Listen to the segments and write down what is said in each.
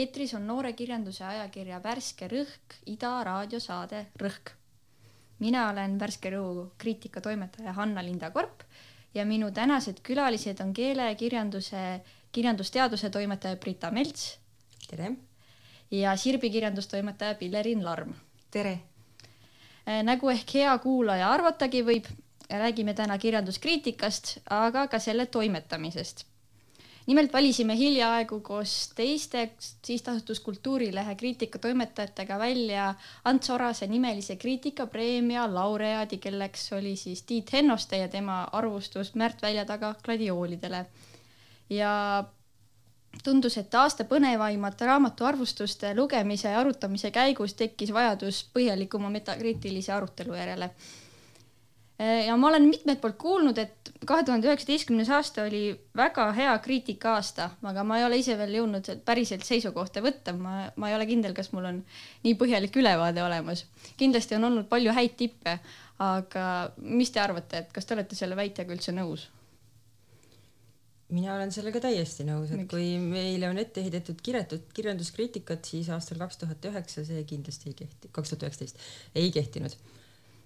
eetris on noorekirjanduse ajakirja Värske Rõhk Ida raadiosaade Rõhk. mina olen Värske Rõhu kriitikatoimetaja Hanna-Linda Korp ja minu tänased külalised on keelekirjanduse, kirjandusteaduse toimetaja Brita Melts. tere! ja Sirbi kirjandustoimetaja Pillerin Larm. tere! Äh, nagu ehk hea kuulaja arvatagi võib, räägime täna kirjanduskriitikast, aga ka selle toimetamisest nimelt valisime hiljaaegu koos teiste sihtasutus Kultuurilehe kriitikatoimetajatega välja Ants Orase nimelise kriitikapreemia laureaadi, kelleks oli siis Tiit Hennoste ja tema arvustus Märt Välja taga gladioolidele. ja tundus, et aasta põnevaimate raamatuarvustuste lugemise ja arutamise käigus tekkis vajadus põhjalikuma metakriitilise arutelu järele ja ma olen mitmelt poolt kuulnud, et kahe tuhande üheksateistkümnes aasta oli väga hea kriitika aasta, aga ma ei ole ise veel jõudnud päriselt seisukohta võtta, ma, ma ei ole kindel, kas mul on nii põhjalik ülevaade olemas. kindlasti on olnud palju häid tippe, aga mis te arvate, et kas te olete selle väitega üldse nõus? mina olen sellega täiesti nõus, et Miks? kui meile on ette heidetud kirjatud kirjanduskriitikat, siis aastal kaks tuhat üheksa see kindlasti ei kehti, kaks tuhat üheksateist ei kehtinud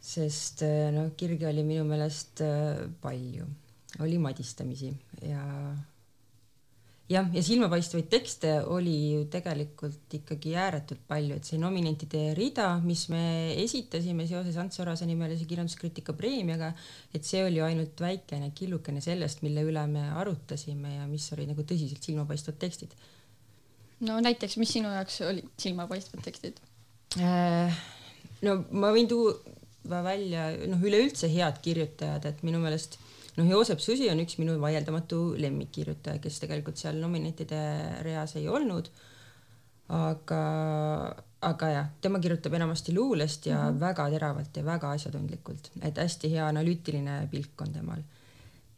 sest noh, kirge oli minu meelest äh, palju, oli madistamisi ja jah, ja silmapaistvaid tekste oli ju tegelikult ikkagi ääretult palju, et see nominentide rida, mis me esitasime seoses Ants Orase nimelise kirjanduskriitika preemiaga, et see oli ainult väikene killukene sellest, mille üle me arutasime ja mis olid nagu tõsiselt silmapaistvad tekstid. no näiteks, mis sinu jaoks olid silmapaistvad tekstid äh,? no ma võin tuua välja noh, üleüldse head kirjutajad, et minu meelest noh, Joosep Susi on üks minu vaieldamatu lemmikkirjutaja, kes tegelikult seal nominentide reas ei olnud. aga, aga jah, tema kirjutab enamasti luulest ja mm -hmm. väga teravalt ja väga asjatundlikult, et hästi hea analüütiline pilk on temal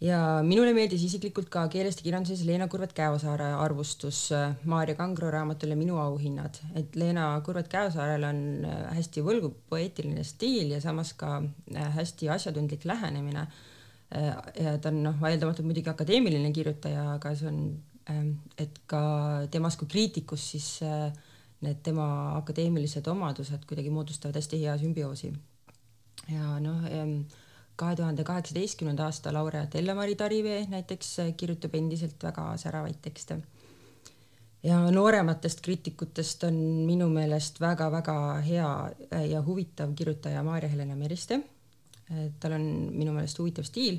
ja minule meeldis isiklikult ka keelest ja kirjanduses Leena Kurvet-Käosaare arvustus äh, Maarja Kangro raamatule Minu auhinnad, et Leena Kurvet-Käosaarel on äh, hästi võlgu poeetiline stiil ja samas ka äh, hästi asjatundlik lähenemine. ja ta on noh, vaieldamatult muidugi akadeemiline kirjutaja, aga see on, ähm, et ka temas kui kriitikus siis need tema akadeemilised omadused kuidagi moodustavad hästi hea sümbioosi. ja noh ähm, kahe tuhande kaheksateistkümnenda aasta laureaat Elle-Mari Tarivee näiteks kirjutab endiselt väga säravaid tekste. ja noorematest kriitikutest on minu meelest väga-väga hea ja huvitav kirjutaja Maarja-Helena Meriste. tal on minu meelest huvitav stiil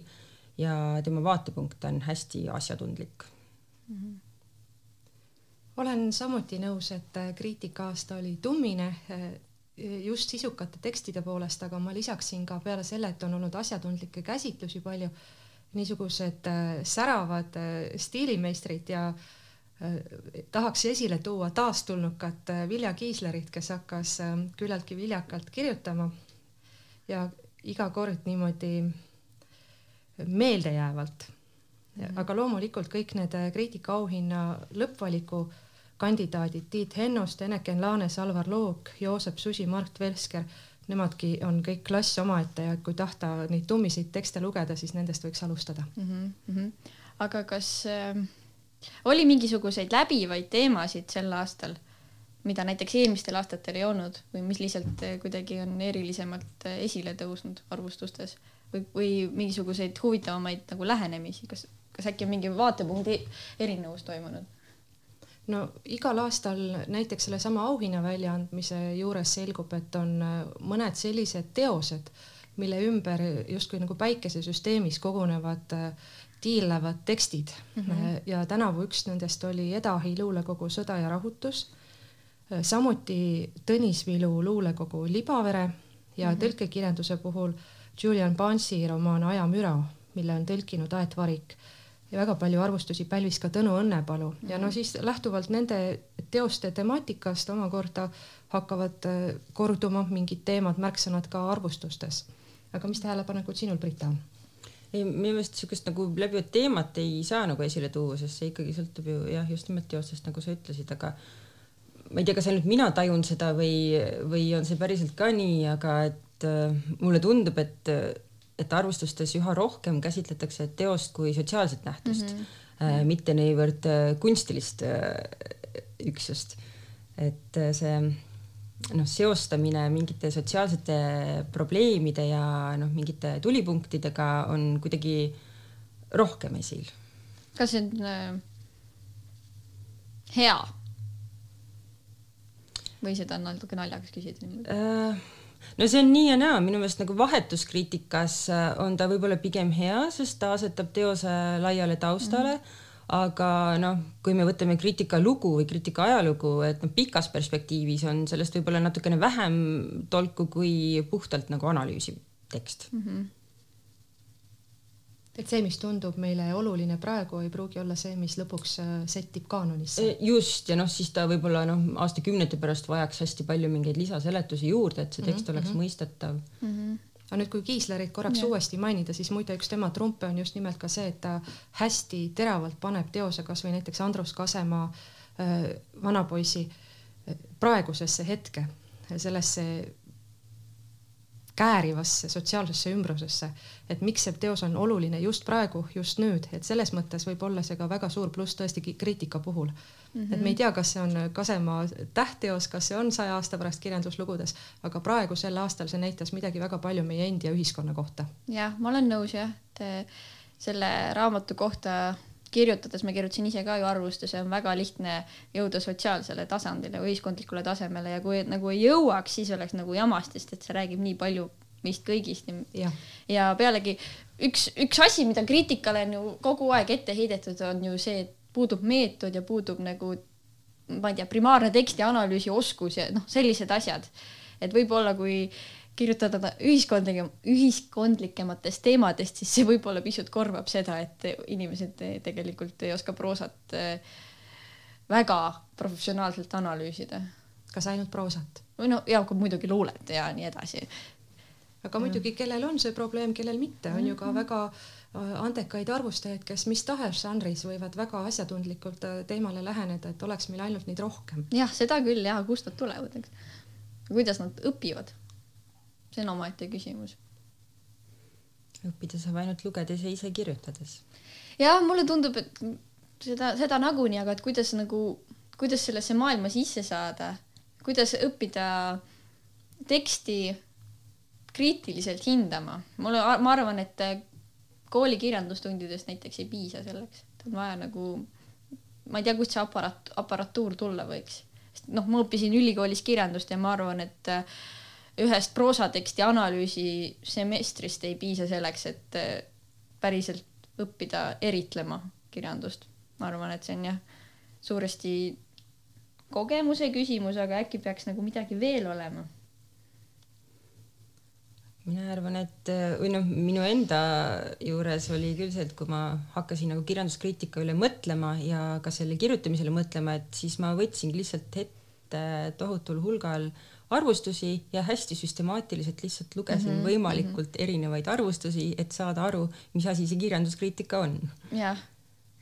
ja tema vaatepunkt on hästi asjatundlik mm. -hmm olen samuti nõus, et kriitika aasta oli tummine just sisukate tekstide poolest, aga ma lisaksin ka peale selle, et on olnud asjatundlikke käsitlusi palju, niisugused äh, säravad äh, stiilimeistrid ja äh, tahaks esile tuua taastulnukat Vilja Kiislerit, kes hakkas küllaltki viljakalt kirjutama ja iga kord niimoodi meeldejäävalt. -hmm. aga loomulikult kõik need kriitikaauhinna lõppvaliku kandidaadid Tiit Hennost, Eneken Laanes, Alvar Loog, Joosep Susi, Mart Velsker, nemadki on kõik klass omaette ja kui tahta neid tummiseid tekste lugeda, siis nendest võiks alustada mm. -hmm. aga kas äh, oli mingisuguseid läbivaid teemasid sel aastal, mida näiteks eelmistel aastatel ei olnud või mis lihtsalt äh, kuidagi on erilisemalt äh, esile tõusnud arvustustes või, või mingisuguseid huvitavamaid nagu lähenemisi, kas, kas äkki on mingi vaatepunkti erinevus toimunud? No igal aastal näiteks sellesama auhinna väljaandmise juures selgub, et on äh, mõned sellised teosed, mille ümber justkui nagu päikesesüsteemis kogunevad äh, tiirlevad tekstid mm. -hmm. ja tänavu üks nendest oli Edahi luulekogu Sõda ja rahutus. samuti Tõnis Vilu luulekogu Libavere ja mm -hmm. tõlkekirjanduse puhul Julian Barnesi romaan Ajamüra, mille on tõlkinud Aet Varik ja väga palju arvustusi pälvis ka Tõnu Õnnepalu mm -hmm. ja no mhm. siis lähtuvalt nende teoste temaatikast omakorda hakkavad äh, korduma mingid teemad, märksõnad ka arvustustes. aga mis tähelepanekud sinul, Brita ei, minu meelest niisugust nagu läbivat teemat ei saa nagu esile tuua, sest see ikkagi sõltub ju jah, just nimelt teostest, nagu sa ütlesid, aga ma ei tea, kas ainult mina tajun seda või, või on see päriselt ka nii, aga et äh, mulle tundub, et et arvustustes üha rohkem käsitletakse teost kui sotsiaalset nähtust mm, -hmm. äh, mitte niivõrd äh, kunstilist äh, üksust. et see noh, seostamine mingite sotsiaalsete probleemide ja noh, mingite tulipunktidega on kuidagi rohkem esil. kas see on äh, hea? või seda on natuke naljakas küsida niimoodi äh,? No see on nii ja naa, minu meelest nagu vahetuskriitikas äh, on ta võib-olla pigem hea, sest ta asetab teose laiale taustale mm. -hmm aga noh, kui me võtame kriitika lugu või kriitika ajalugu, et noh, pikas perspektiivis on sellest võib-olla natukene vähem tolku kui puhtalt nagu analüüsiv tekst mm. -hmm et see, mis tundub meile oluline praegu, ei pruugi olla see, mis lõpuks äh, settib kaanonisse. E, just ja noh, siis ta võib-olla noh, aastakümnete pärast vajaks hästi palju mingeid lisaseletusi juurde, et see tekst mm -hmm. oleks mhm. mõistetav mm. -hmm aga nüüd, kui Kiislerit korraks ja. uuesti mainida, siis muide üks tema trumpe on just nimelt ka see, et ta hästi teravalt paneb teose kasvõi näiteks Andrus Kasemaa äh, vanapoisi äh, praegusesse hetke, sellesse käärivasse sotsiaalsesse ümbrusesse, et miks see teos on oluline just praegu, just nüüd, et selles mõttes võib olla see ka väga suur pluss tõesti kriitika puhul mm. -hmm. et me ei tea, kas see on Kasemaa tähtteos, kas see on saja aasta pärast kirjanduslugudes, aga praegu sel aastal see näitas midagi väga palju meie endi ja ühiskonna kohta. jah, ma olen nõus jah, et selle raamatu kohta kirjutades ma kirjutasin ise ka ju arvustuse, on väga lihtne jõuda sotsiaalsele tasandile, ühiskondlikule tasemele ja kui nagu ei jõuaks, siis oleks nagu jamast, sest et see räägib nii palju meist kõigist. ja pealegi üks, üks asi, mida kriitikale on ju kogu aeg ette heidetud, on ju see, et puudub meetod ja puudub nagu ma ei tea, primaarne teksti analüüsi oskus ja noh, sellised asjad. et võib-olla kui kirjutada ühiskondlike, ühiskondlikematest teemadest, siis see võib-olla pisut korvab seda, et inimesed tegelikult ei oska proosat eh, väga professionaalselt analüüsida. kas ainult proosat? või no ja muidugi luulet ja nii edasi. aga muidugi, kellel on see probleem, kellel mitte, on ju ka mhm. väga äh, andekaid arvustajaid, kes mis tahes žanris võivad väga asjatundlikult äh, teemale läheneda, et oleks meil ainult neid rohkem. jah, seda küll ja kust nad tulevad, eks. kuidas nad õpivad see on omaette küsimus. õppida saab ainult lugedes ja ise kirjutades. jah, mulle tundub, et seda, seda nagunii, aga et kuidas nagu, kuidas sellesse maailma sisse saada, kuidas õppida teksti kriitiliselt hindama. mulle, ma arvan, et kooli kirjandustundidest näiteks ei piisa selleks, et on vaja nagu, ma ei tea, kust see aparaat, aparatuur tulla võiks. sest noh, ma õppisin ülikoolis kirjandust ja ma arvan, et äh, ühest proosateksti analüüsi semestrist ei piisa selleks, et äh, päriselt õppida eritlema kirjandust. ma arvan, et see on jah, suuresti kogemuse küsimus, aga äkki peaks nagu midagi veel olema mina arvan, et või noh, minu enda juures oli küll see, et kui ma hakkasin nagu kirjanduskriitika üle mõtlema ja ka selle kirjutamisele mõtlema, et siis ma võtsingi lihtsalt ette tohutul hulgal äh, arvustusi ja hästi süstemaatiliselt lihtsalt lugesin mm -hmm, võimalikult mm -hmm. erinevaid arvustusi, et saada aru, mis asi see kirjanduskriitika on.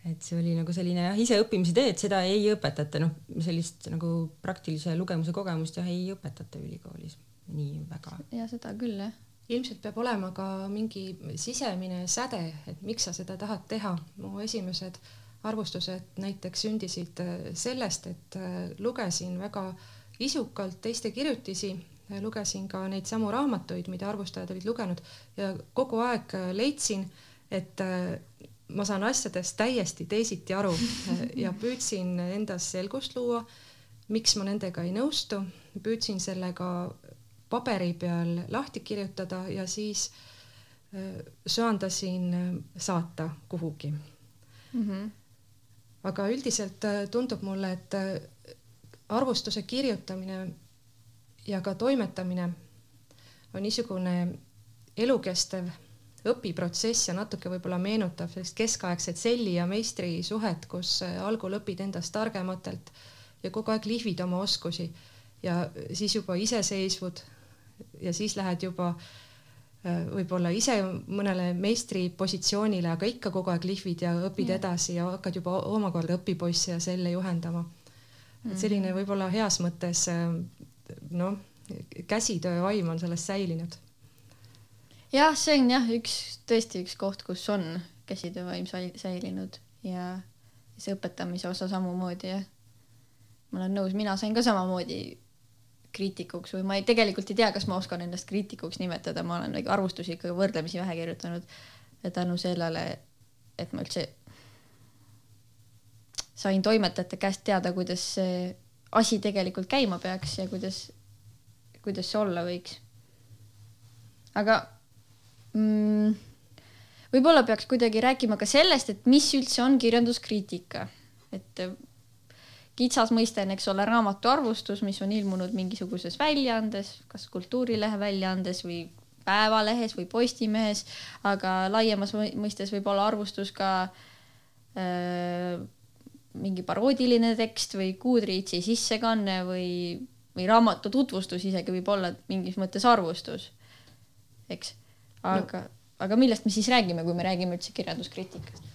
et see oli nagu selline jah, iseõppimise tee, et seda ei õpetata, noh, sellist nagu praktilise lugemuse kogemust jah, ei õpetata ülikoolis nii väga. ja seda küll jah ilmselt peab olema ka mingi sisemine säde, et miks sa seda tahad teha. mu esimesed arvustused näiteks sündisid äh, sellest, et äh, lugesin väga äh, isukalt teiste kirjutisi, lugesin ka neid samu raamatuid, mida arvustajad olid lugenud ja kogu aeg leidsin, et äh, ma saan asjadest täiesti teisiti aru ja püüdsin endas selgust luua, miks ma nendega ei nõustu, püüdsin sellega paberi peal lahti kirjutada ja siis äh, söandasin saata kuhugi mm. -hmm. aga üldiselt äh, tundub mulle, et arvustuse kirjutamine ja ka toimetamine on niisugune elukestev õpiprotsess ja natuke võib-olla meenutab sellist keskaegset selli ja meistri suhet, kus algul õpid endast targematelt ja kogu aeg lihvid oma oskusi ja siis juba iseseisvud ja siis lähed juba äh, võib-olla ise mõnele meistri positsioonile, aga ikka kogu aeg lihvid ja õpid ja. edasi ja hakkad juba omakorda õpipoisse ja selle juhendama et selline mhm. võib-olla heas mõttes äh, noh, käsitöö vaim on sellest säilinud. jah, see on jah, üks tõesti üks koht, kus on käsitöö vaim säilinud ja see õpetamise osa samamoodi jah. ma olen nõus, mina sain ka samamoodi kriitikuks või ma ei, tegelikult ei tea, kas ma oskan ennast kriitikuks nimetada, ma olen nagu arvustusi ikka võrdlemisi vähe kirjutanud tänu sellele, et ma üldse sain toimetajate käest teada, kuidas see asi tegelikult käima peaks ja kuidas, kuidas see olla võiks. aga mm, võib-olla peaks kuidagi rääkima ka sellest, et mis üldse on kirjanduskriitika, et kitsas mõiste on, eks ole, raamatu arvustus, mis on ilmunud mingisuguses väljaandes, kas Kultuurilehe väljaandes või Päevalehes või Postimehes, aga laiemas mõistes võib olla arvustus ka äh, mingi paroodiline tekst või Goodreadsi sissekanne või, või raamatu tutvustus isegi võib olla mingis mõttes arvustus, eks, aga no aga millest me siis räägime, kui me räägime üldse kirjanduskriitikast?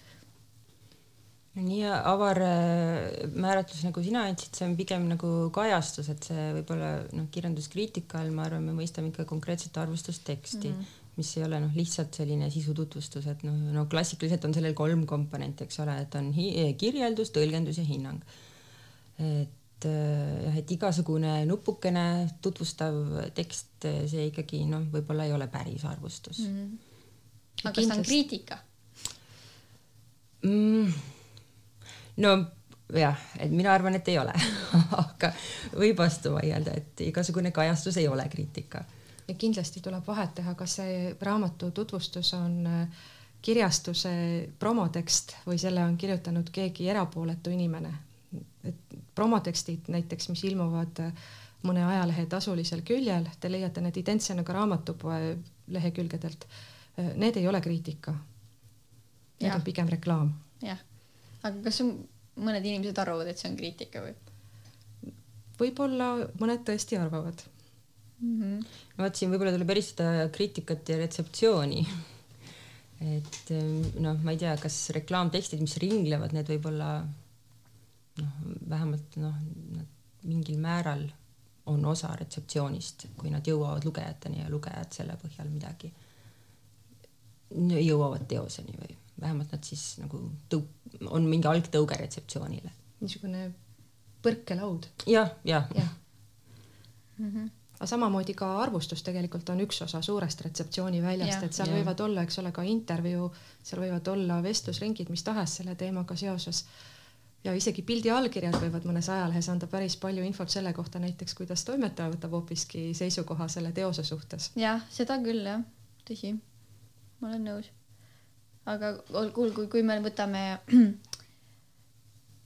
nii avar äh, määratlus, nagu sina andsid, see on pigem nagu kajastus, et see võib-olla noh, kirjanduskriitika all ma arvan, me mõistame ikka konkreetset arvustusteksti mm, -hmm. Mis ei ole noh, lihtsalt selline sisututvustus, et noh, no klassikaliselt on sellel kolm komponenti, eks ole, et on kirjeldus, tõlgendus ja hinnang. et äh, jah, et igasugune nupukene tutvustav tekst, see ikkagi noh, võib-olla ei ole päris arvustus mm. -hmm aga kas ta on kriitika mm,? no jah, et mina arvan, et ei ole aga võib vastu vaielda, et igasugune kajastus ei ole kriitika. Ja kindlasti tuleb vahet teha, kas see raamatu tutvustus on äh, kirjastuse promotekst või selle on kirjutanud keegi erapooletu inimene. et promotekstid näiteks, mis ilmuvad äh, mõne ajalehe tasulisel küljel, te leiate need identsena ka raamatupoe lehekülgedelt Äh, need ei ole kriitika. Need ja. on pigem reklaam. jah, aga kas on, mõned inimesed arvavad, et see on kriitika või? võib-olla mõned tõesti arvavad mm. -hmm. no vot, siin võib-olla tuleb eristada kriitikat ja retseptsiooni. et ähm, noh, ma ei tea, kas reklaamtekstid, mis ringlevad, need võib-olla noh, vähemalt noh, mingil määral on osa retseptsioonist, kui nad jõuavad lugejateni ja lugejad selle põhjal midagi jõuavad teoseni või vähemalt nad siis nagu tõu-, on mingi algtõuge retseptsioonile. niisugune põrkelaud ja,. jah, jah ja. mm. -hmm. Aga samamoodi ka arvustus tegelikult on üks osa suurest retseptsiooniväljast, et seal ja. võivad olla, eks ole, ka intervjuu, seal võivad olla vestlusringid, mis tahes selle teemaga seoses ja isegi pildi allkirjad võivad mõnes ajalehes anda päris palju infot selle kohta näiteks, kuidas toimetaja võtab hoopiski seisukoha selle teose suhtes. jah, seda küll jah, tõsi ma olen nõus. aga kuul, kui, kui me võtame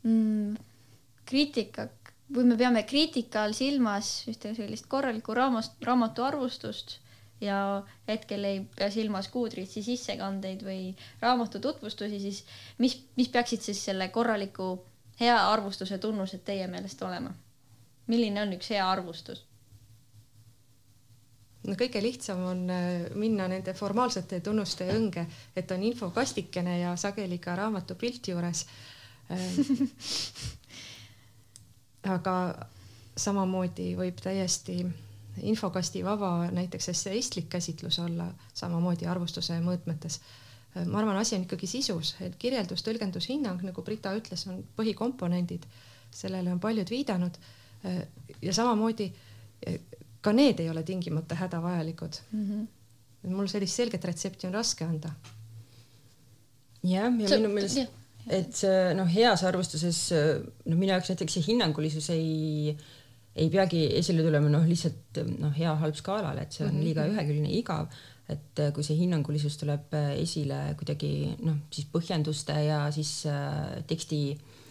mm, kriitika, kui me peame kriitika all silmas ühte sellist korralikku raamast, raamatu arvustust ja hetkel ei pea silmas Goodreadsi sissekandeid või raamatu tutvustusi, siis mis, mis peaksid siis selle korraliku hea arvustuse tunnused teie meelest olema? milline on üks hea arvustus? no kõige lihtsam on äh, minna nende formaalsete tunnuste õnge, et on infokastikene ja sageli ka raamatu pilt juures. Aga samamoodi võib täiesti infokasti vaba näiteks esseistlik käsitlus olla samamoodi arvustuse mõõtmetes. Ma arvan, asi on ikkagi sisus, et kirjeldus, tõlgendus, hinnang, nagu Brita ütles, on põhikomponendid, sellele on paljud viidanud. ja samamoodi ka need ei ole tingimata hädavajalikud mm. -hmm. mul sellist selget retsepti on raske anda. jah, ja minu meelest, et see noh, heas arvustuses noh, minu jaoks näiteks see hinnangulisus ei, ei peagi esile tulema noh, lihtsalt noh, hea-halb skaalal, et see on mhm, liiga ühekülgne, igav. Et kui see hinnangulisus tuleb esile kuidagi noh, siis põhjenduste ja siis äh, teksti äh,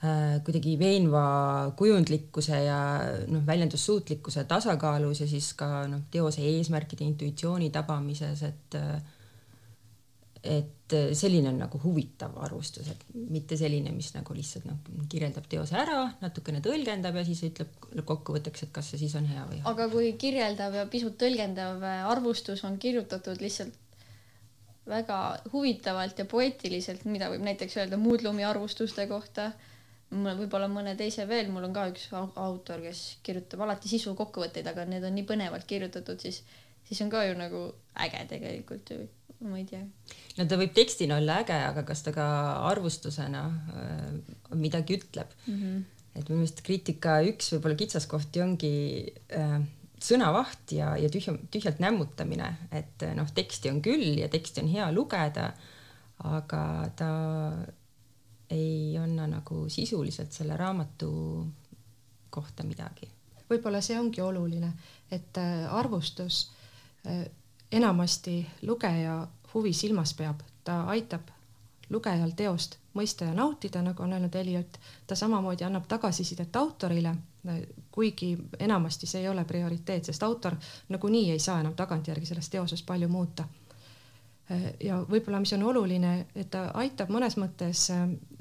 Äh, kuidagi veenva kujundlikkuse ja noh, väljendussuutlikkuse tasakaalus ja siis ka noh, teose eesmärkide intuitsiooni tabamises, et et selline on nagu huvitav arvustus, et mitte selline, mis nagu lihtsalt noh, kirjeldab teose ära, natukene tõlgendab ja siis ütleb kokkuvõtteks, et kas see siis on hea või. aga kui kirjeldav ja pisut tõlgendav arvustus on kirjutatud lihtsalt väga huvitavalt ja poeetiliselt, mida võib näiteks öelda Moodlumi arvustuste kohta võib-olla mõne teise veel, mul on ka üks autor, kes kirjutab alati sisukokkuvõtteid, aga need on nii põnevalt kirjutatud, siis, siis on ka ju nagu äge tegelikult ju, ma ei tea. no ta võib tekstina olla äge, aga kas ta ka arvustusena äh, midagi ütleb mm? -hmm et minu meelest kriitika üks võib-olla kitsaskohti ongi äh, sõnavaht ja, ja tühja, tühjalt nämmutamine, et noh, teksti on küll ja teksti on hea lugeda, aga ta ei anna nagu sisuliselt selle raamatu kohta midagi. võib-olla see ongi oluline, et äh, arvustus äh, enamasti lugeja huvi silmas peab, ta aitab lugejal teost mõista ja nautida, nagu on öelnud Eliot, ta samamoodi annab tagasisidet autorile, kuigi enamasti see ei ole prioriteet, sest autor nagunii ei saa enam tagantjärgi sellest teosest palju muuta. ja võib-olla, mis on oluline, et ta aitab mõnes mõttes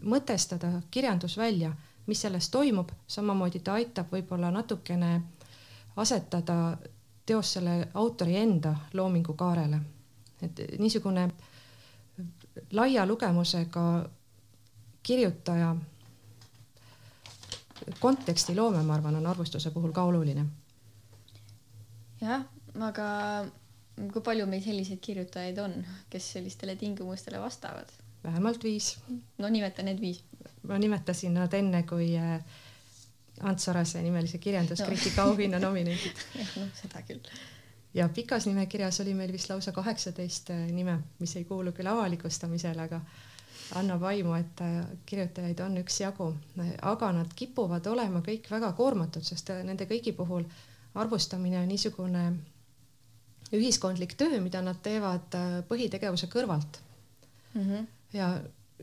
mõtestada kirjandusvälja, mis selles toimub, samamoodi ta aitab võib-olla natukene asetada teos selle autori enda loomingu kaarele. et niisugune laia lugemusega kirjutaja kontekstiloome, ma arvan, on arvustuse puhul ka oluline. jah, aga kui palju meil selliseid kirjutajaid on, kes sellistele tingimustele vastavad? vähemalt viis. no nimeta need viis. ma nimetasin nad enne, kui äh, Ants Sarase nimelise kirjanduskriitika no. auhinna nominendid. noh, seda küll. ja pikas nimekirjas oli meil vist lausa kaheksateist äh, nime, mis ei kuulu küll avalikustamisele, aga annab aimu, et äh, kirjutajaid on üksjagu, aga nad kipuvad olema kõik väga koormatud, sest äh, nende kõigi puhul arvustamine on niisugune ühiskondlik töö, mida nad teevad põhitegevuse kõrvalt mm. -hmm. ja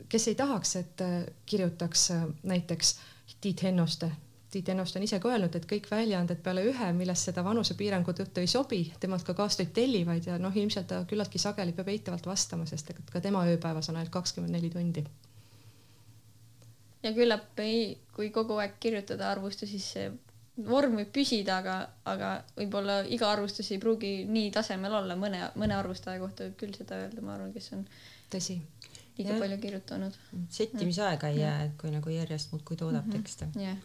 kes ei tahaks, et kirjutaks näiteks Tiit Hennoste Tiit Ennoste on ise ka öelnud, et kõik väljaanded peale ühe, millest seda vanusepiirangu tõttu ei sobi, temalt ka kaastoid tellivad ja noh, ilmselt ta küllaltki sageli peab eitavalt vastama, sest et ka tema ööpäevas on ainult kakskümmend neli tundi. ja küllap ei, kui kogu aeg kirjutada arvustusi, siis see vorm võib püsida, aga, aga võib-olla iga arvustus ei pruugi nii tasemel olla, mõne, mõne arvustaja kohta võib küll seda öelda, ma arvan, kes on tõsi liiga ja. palju kirjutanud. settimise ei jää, et kui nagu järjest muudkui toodab mm -hmm. tekste yeah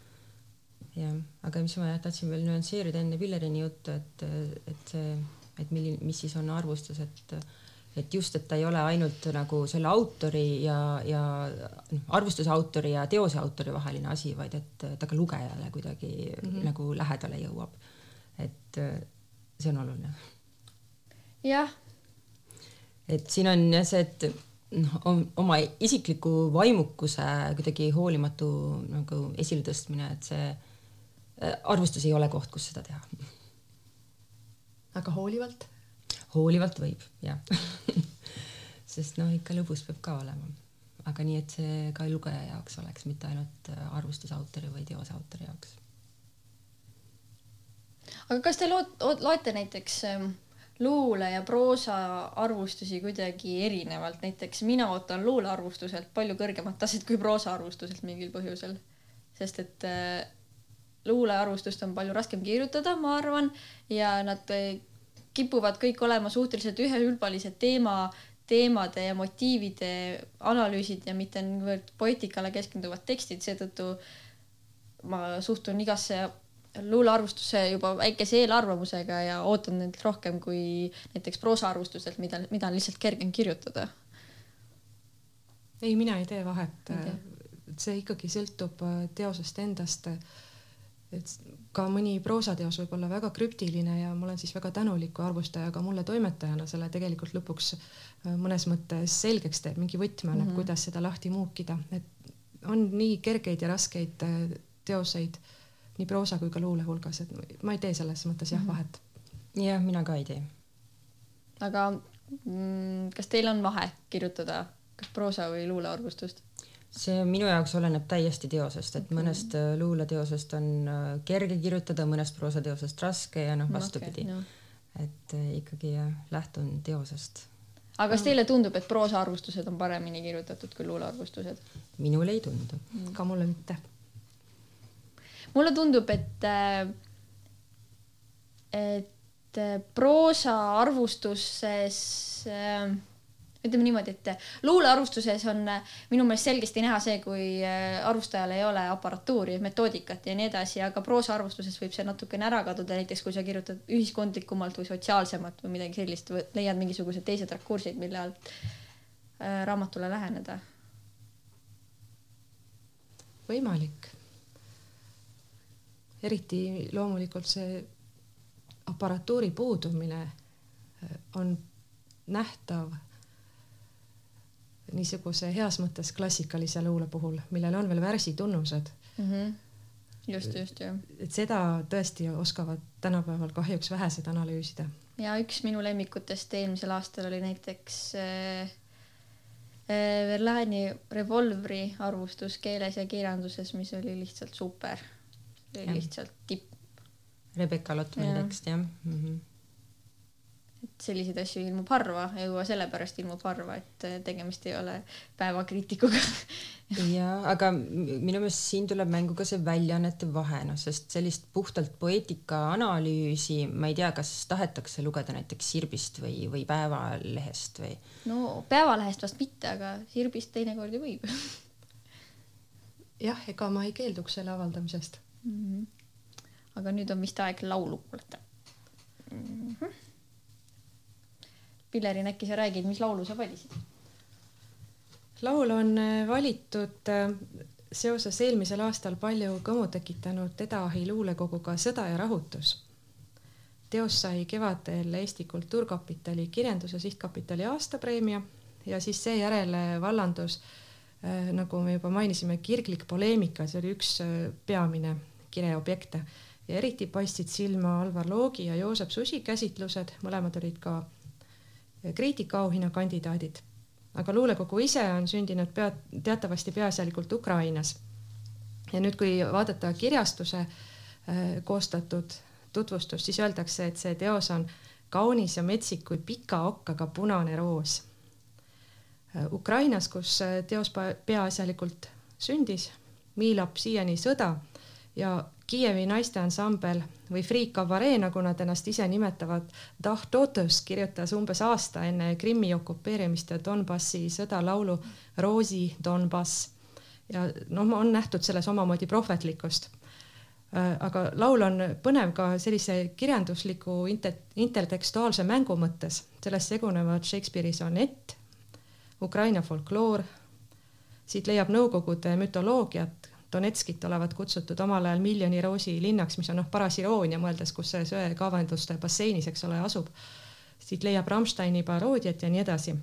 jah, aga mis ma tahtsin veel nüansseerida enne Pillerini juttu, et, et see, et milline, mis siis on arvustus, et et just, et ta ei ole ainult nagu selle autori ja, ja noh, arvustuse autori ja teose autori vaheline asi, vaid et ta ka lugejale kuidagi mm -hmm. nagu lähedale jõuab. et see on oluline. jah. et siin on jah see, et noh, oma isikliku vaimukuse kuidagi hoolimatu nagu esiletõstmine, et see arvustus ei ole koht, kus seda teha. aga hoolivalt? hoolivalt võib jah sest noh, ikka lõbus peab ka olema, aga nii, et see ka lugeja jaoks oleks, mitte ainult äh, arvustusautori või teose autori jaoks. aga kas te loot-, loete näiteks ähm, luule ja proosa arvustusi kuidagi erinevalt, näiteks mina ootan luulearvustuselt palju kõrgemat taset kui proosaarvustuselt mingil põhjusel, sest et äh, luulearvustust on palju raskem kirjutada, ma arvan, ja nad eh, kipuvad kõik olema suhteliselt üheülbalised teema, teemade ja motiivide analüüsid ja mitte niivõrd poeetikale keskenduvad tekstid, seetõttu ma suhtun igasse luulearvustusse juba väikese eelarvamusega ja ootan neilt rohkem kui näiteks proosaarvustustelt, mida, mida on lihtsalt kergem kirjutada. ei, mina ei tee vahet. see ikkagi sõltub äh, teosest endast et ka mõni proosateos võib olla väga krüptiline ja ma olen siis väga tänulik, kui arvustaja ka mulle toimetajana selle tegelikult lõpuks äh, mõnes mõttes selgeks teeb, mingi võtme annab mm, -hmm. kuidas seda lahti muukida, et on nii kergeid ja raskeid äh, teoseid nii proosa kui ka luule hulgas, et ma ei tee selles mõttes jah -hmm. vahet. jah, mina ka ei tee. aga mm, kas teil on vahe kirjutada kas proosa või luulearvustust? See minu jaoks oleneb täiesti teosest, et mõnest äh, luuleteosest on äh, kerge kirjutada, mõnest proosateosest raske ja noh, vastupidi okay,. No. et äh, ikkagi lähtun teosest. aga kas teile tundub, et proosaarvustused on paremini kirjutatud kui luulearvustused? minule ei tundu mm.. ka mulle mitte. mulle tundub, et et proosaarvustuses äh, ütleme niimoodi, et luulearvustuses on äh, minu meelest selgesti näha see, kui äh, arvustajal ei ole aparatuuri, metoodikat ja nii edasi, aga proosaarvustuses võib see natukene ära kaduda, näiteks kui sa kirjutad ühiskondlikumalt või sotsiaalsemalt või midagi sellist, leiad mingisugused teised rakursid, mille alt äh, raamatule läheneda. võimalik. eriti loomulikult see aparatuuri puudumine äh, on nähtav niisuguse heas mõttes klassikalise luule puhul, millel on veel värsitunnused mm. -hmm. just, just jah. et seda tõesti oskavad tänapäeval kahjuks vähesed analüüsida. ja üks minu lemmikutest eelmisel aastal oli näiteks äh, äh, Verlaini revolvri arvustus keeles ja kirjanduses, mis oli lihtsalt super. lihtsalt tipp. Rebecca Lotmani tekst jah mm -hmm et selliseid asju ilmub harva ja juba sellepärast ilmub harva, et tegemist ei ole päevakriitikuga ja, aga minu meelest siin tuleb mängu ka see väljaannete vahe, noh, sest sellist puhtalt poeetika analüüsi, ma ei tea, kas tahetakse lugeda näiteks Sirbist või, või Päevalehest või? no Päevalehest vast mitte, aga Sirbist teinekord ju võib jah, ega ma ei keelduks selle avaldamisest mm. -hmm. aga nüüd on vist aeg laulu kuulata mm. -hmm Pillerin, äkki sa räägid, mis laulu sa valisid? laul on äh, valitud äh, seoses eelmisel aastal palju kõmu tekitanud Eda-Ahi luulekoguga Sõda ja rahutus. teos sai kevadel Eesti Kultuurkapitali kirjanduse sihtkapitali aastapreemia ja siis seejärel äh, vallandus nagu me juba mainisime, kirglik poleemika, see oli üks peamine kireobjekte ja eriti paistsid silma Alvar Loogi ja Joosep Susi käsitlused, mõlemad olid ka kriitikaauhinna kandidaadid. aga luulekogu ise on sündinud pea, teatavasti peaasjalikult Ukrainas. ja nüüd, kui vaadata kirjastuse äh, koostatud tutvustust, siis öeldakse, et see teos on kaunis ja metsik kui pika okkaga punane roos. Äh, Ukrainas, kus äh, teos peaasjalikult sündis, miilab siiani sõda ja Kiievi naisteansambel või Freak Cabaret, nagu nad ennast ise nimetavad, Dach Totos kirjutas umbes aasta enne Krimmi okupeerimist ja Donbassi sõda laulu Roosi Donbass. ja noh, on nähtud selles omamoodi prohvetlikkust. Äh, aga laul on põnev ka sellise kirjandusliku inte-, intertekstuaalse mängu mõttes, sellest segunevad Shakespeare'i sonett, Ukraina folkloor, siit leiab Nõukogude mütoloogiat, Donetskit olevat kutsutud omal ajal miljoni roosi linnaks, mis on noh, paras iroonia, mõeldes, kus see söekaevanduste basseinis, eks ole, asub. siit leiab Rammsteini paroodiat ja nii edasi.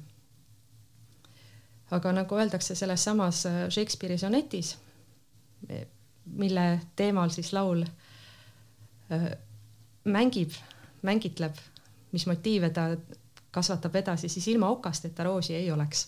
aga nagu öeldakse selles samas äh, Shakespeare'i sonetis, mille teemal siis laul äh, mängib, mängitleb, mis motiive ta kasvatab edasi, siis ilma okasteta roosi ei oleks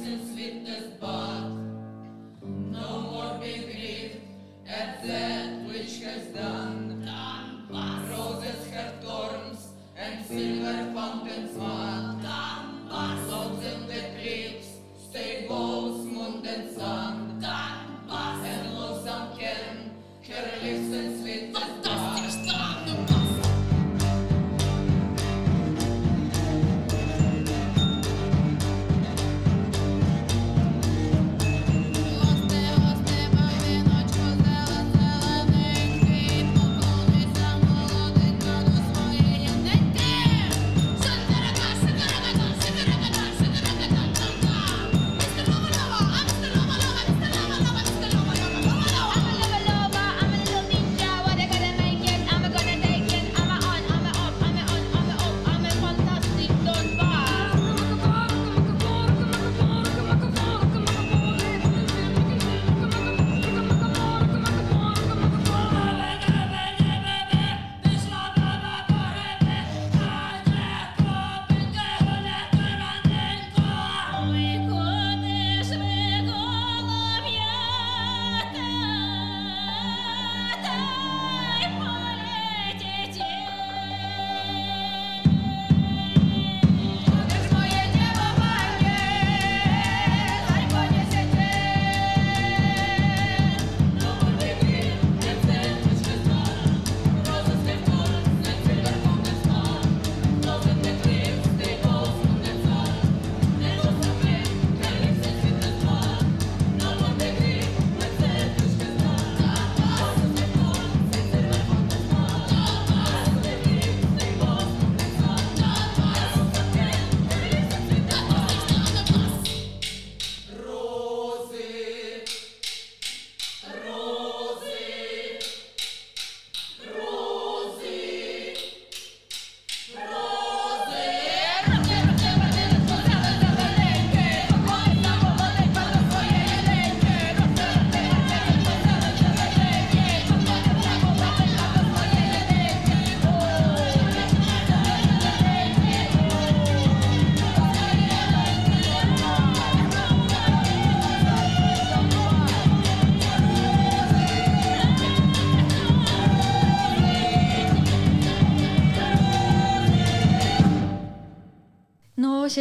but no more be grieved at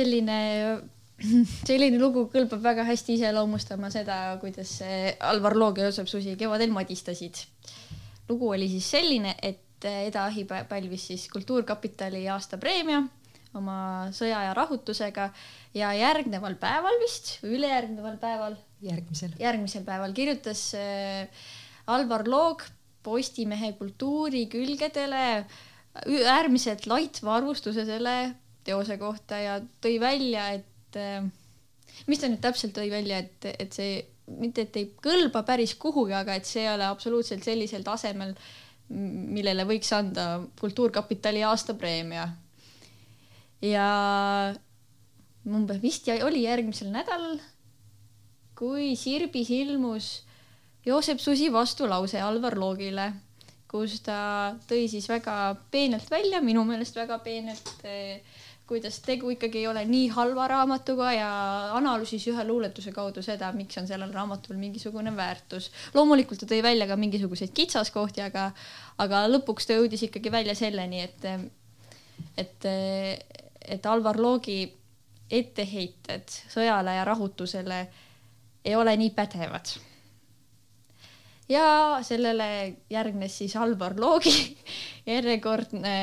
selline, selline lugu kõlbab väga hästi iseloomustama seda, kuidas Alvar Loog ja Joosep Susi kevadel madistasid. lugu oli siis selline, et Eda Ahi pälvis siis Kultuurkapitali aastapreemia oma Sõja ja rahutusega ja järgneval päeval vist või ülejärgneval päeval. järgmisel. järgmisel päeval kirjutas äh, Alvar Loog Postimehe kultuurikülgedele äärmiselt laitva arvustuse selle teose kohta ja tõi välja, et äh, mis ta nüüd täpselt tõi välja, et, et see mitte, et ei kõlba päris kuhugi, aga et see ei ole absoluutselt sellisel tasemel, millele võiks anda Kultuurkapitali aastapreemia. Ja umbes vist oli järgmisel nädalal, kui Sirbis ilmus Joosep Susi vastulause Alvar Loogile, kus ta tõi siis väga peenelt välja, minu meelest väga peenelt, eh, kuidas tegu ikkagi ei ole nii halva raamatuga ja analüüsis ühe luuletuse kaudu seda, miks on sellel raamatul mingisugune väärtus. loomulikult ta tõi välja ka mingisuguseid kitsaskohti, aga, aga lõpuks ta jõudis ikkagi välja selleni, et, et et Alvar Loogi etteheited sõjale ja rahutusele ei ole nii pädevad. ja sellele järgnes siis Alvar Loogi järjekordne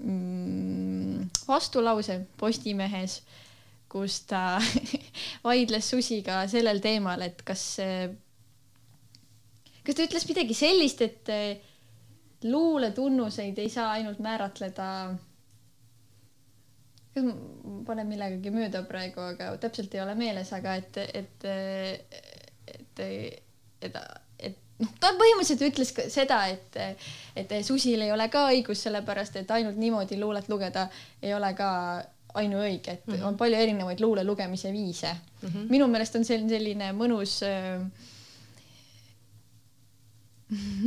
mm, vastulause Postimehes, kus ta vaidles Susiga sellel teemal, et kas, kas ta ütles midagi sellist, et luuletunnuseid ei saa ainult määratleda kas ma panen millegagi mööda praegu, aga täpselt ei ole meeles, aga et, et, et, et, et noh, ta põhimõtteliselt ütles ka seda, et, et Susil ei ole ka õigus, sellepärast et ainult niimoodi luulet lugeda ei ole ka ainuõige, et mm -hmm. on palju erinevaid luule lugemise viise mm. -hmm. minu meelest on see selline mõnus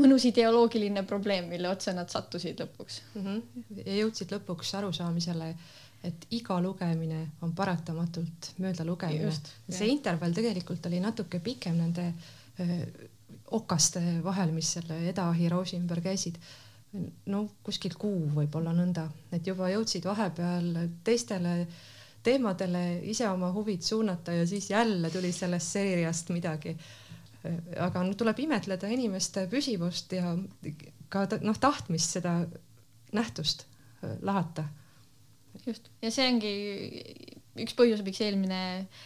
mõnus ideoloogiline probleem, mille otsa nad sattusid lõpuks mm. -hmm. ja jõudsid lõpuks arusaamisele, et iga lugemine on paratamatult mööda lugemine. see intervall tegelikult oli natuke pikem nende öö, okaste vahel, mis selle Eda Hiroosi ümber käisid. no kuskil kuu võib-olla nõnda, et juba jõudsid vahepeal teistele teemadele ise oma huvid suunata ja siis jälle tuli sellest seeriast midagi. aga no tuleb imetleda inimeste püsivust ja ka noh, tahtmist seda nähtust lahata just, ja see ongi üks põhjus, miks eelmine,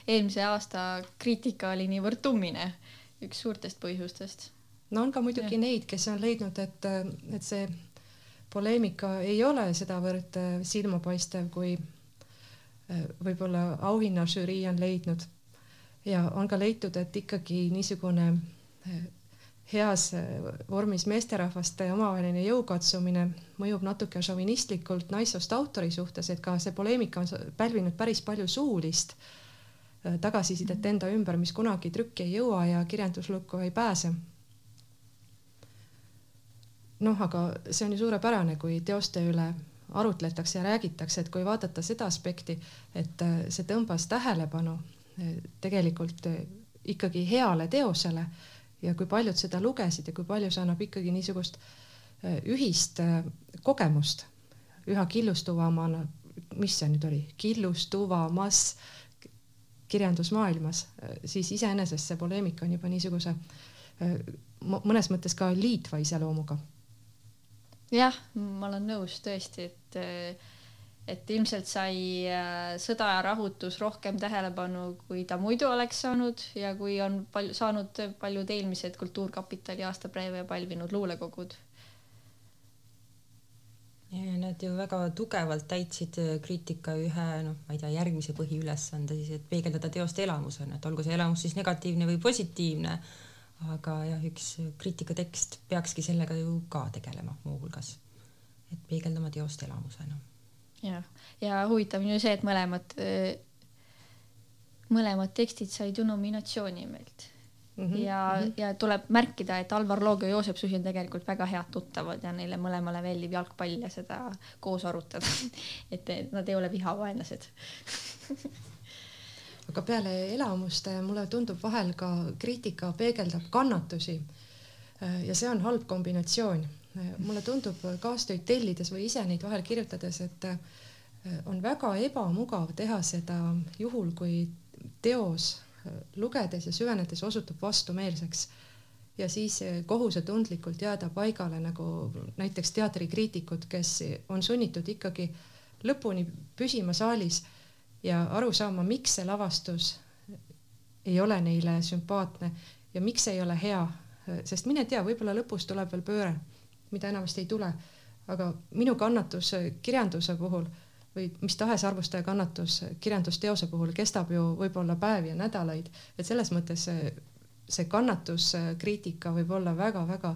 eelmise aasta kriitika oli niivõrd tummine, üks suurtest põhjustest. no on ka muidugi ja. neid, kes on leidnud, et, et see poleemika ei ole sedavõrd äh, silmapaistev, kui äh, võib-olla auhinnažürii on leidnud. ja on ka leitud, et ikkagi niisugune äh, heas vormis meesterahvaste omavaheline jõukatsumine mõjub natuke šovinistlikult naissoost autori suhtes, et ka see poleemika on pälvinud päris palju suulist äh, tagasisidet enda ümber, mis kunagi trükki ei jõua ja kirjanduslukku ei pääse. noh, aga see on ju suurepärane, kui teoste üle arutletakse ja räägitakse, et kui vaadata seda aspekti, et äh, see tõmbas tähelepanu tegelikult ikkagi heale teosele ja kui paljud seda lugesid ja kui palju see annab ikkagi niisugust äh, ühist äh, kogemust üha killustuvamana, mis see nüüd oli, killustuvamas kirjandusmaailmas, äh, siis iseenesest see poleemika on juba niisuguse mõnes mõttes ka liitva iseloomuga. jah, ma olen nõus tõesti, et et ilmselt sai äh, Sõda ja rahutus rohkem tähelepanu, kui ta muidu oleks saanud ja kui on palju saanud paljud eelmised Kultuurkapitali aastapreemia pälvinud luulekogud. Nad ju väga tugevalt täitsid äh, kriitika ühe noh, ma ei tea, järgmise põhiülesande siis, et peegeldada teost elamusena, et olgu see elamus siis negatiivne või positiivne. aga jah, üks kriitikatekst peakski sellega ju ka tegelema muuhulgas, et peegeldama teost elamusena jah, ja huvitav on ju see, et mõlemad, mõlemad tekstid said ju nominatsiooni meilt mm. -hmm, ja mm, -hmm. ja tuleb märkida, et Alvar Loog ja Joosep Susi on tegelikult väga head tuttavad ja neile mõlemale meeldib jalgpall ja seda koos arutada et nad ei ole vihavaenlased aga peale elamuste mulle tundub vahel ka kriitika peegeldab kannatusi. ja see on halb kombinatsioon mulle tundub kaastöid tellides või ise neid vahel kirjutades, et on väga ebamugav teha seda juhul, kui teos lugedes ja süvenedes osutub vastumeelseks ja siis kohusetundlikult jääda paigale nagu näiteks teatrikriitikud, kes on sunnitud ikkagi lõpuni püsima saalis ja aru saama, miks see lavastus ei ole neile sümpaatne ja miks ei ole hea. sest mine tea, võib-olla lõpus tuleb veel pööre, mida enamasti ei tule. aga minu kannatus kirjanduse puhul või mis tahes arvustaja kannatus kirjandusteose puhul kestab ju võib-olla päevi ja nädalaid, et selles mõttes see, see kannatuskriitika võib olla väga-väga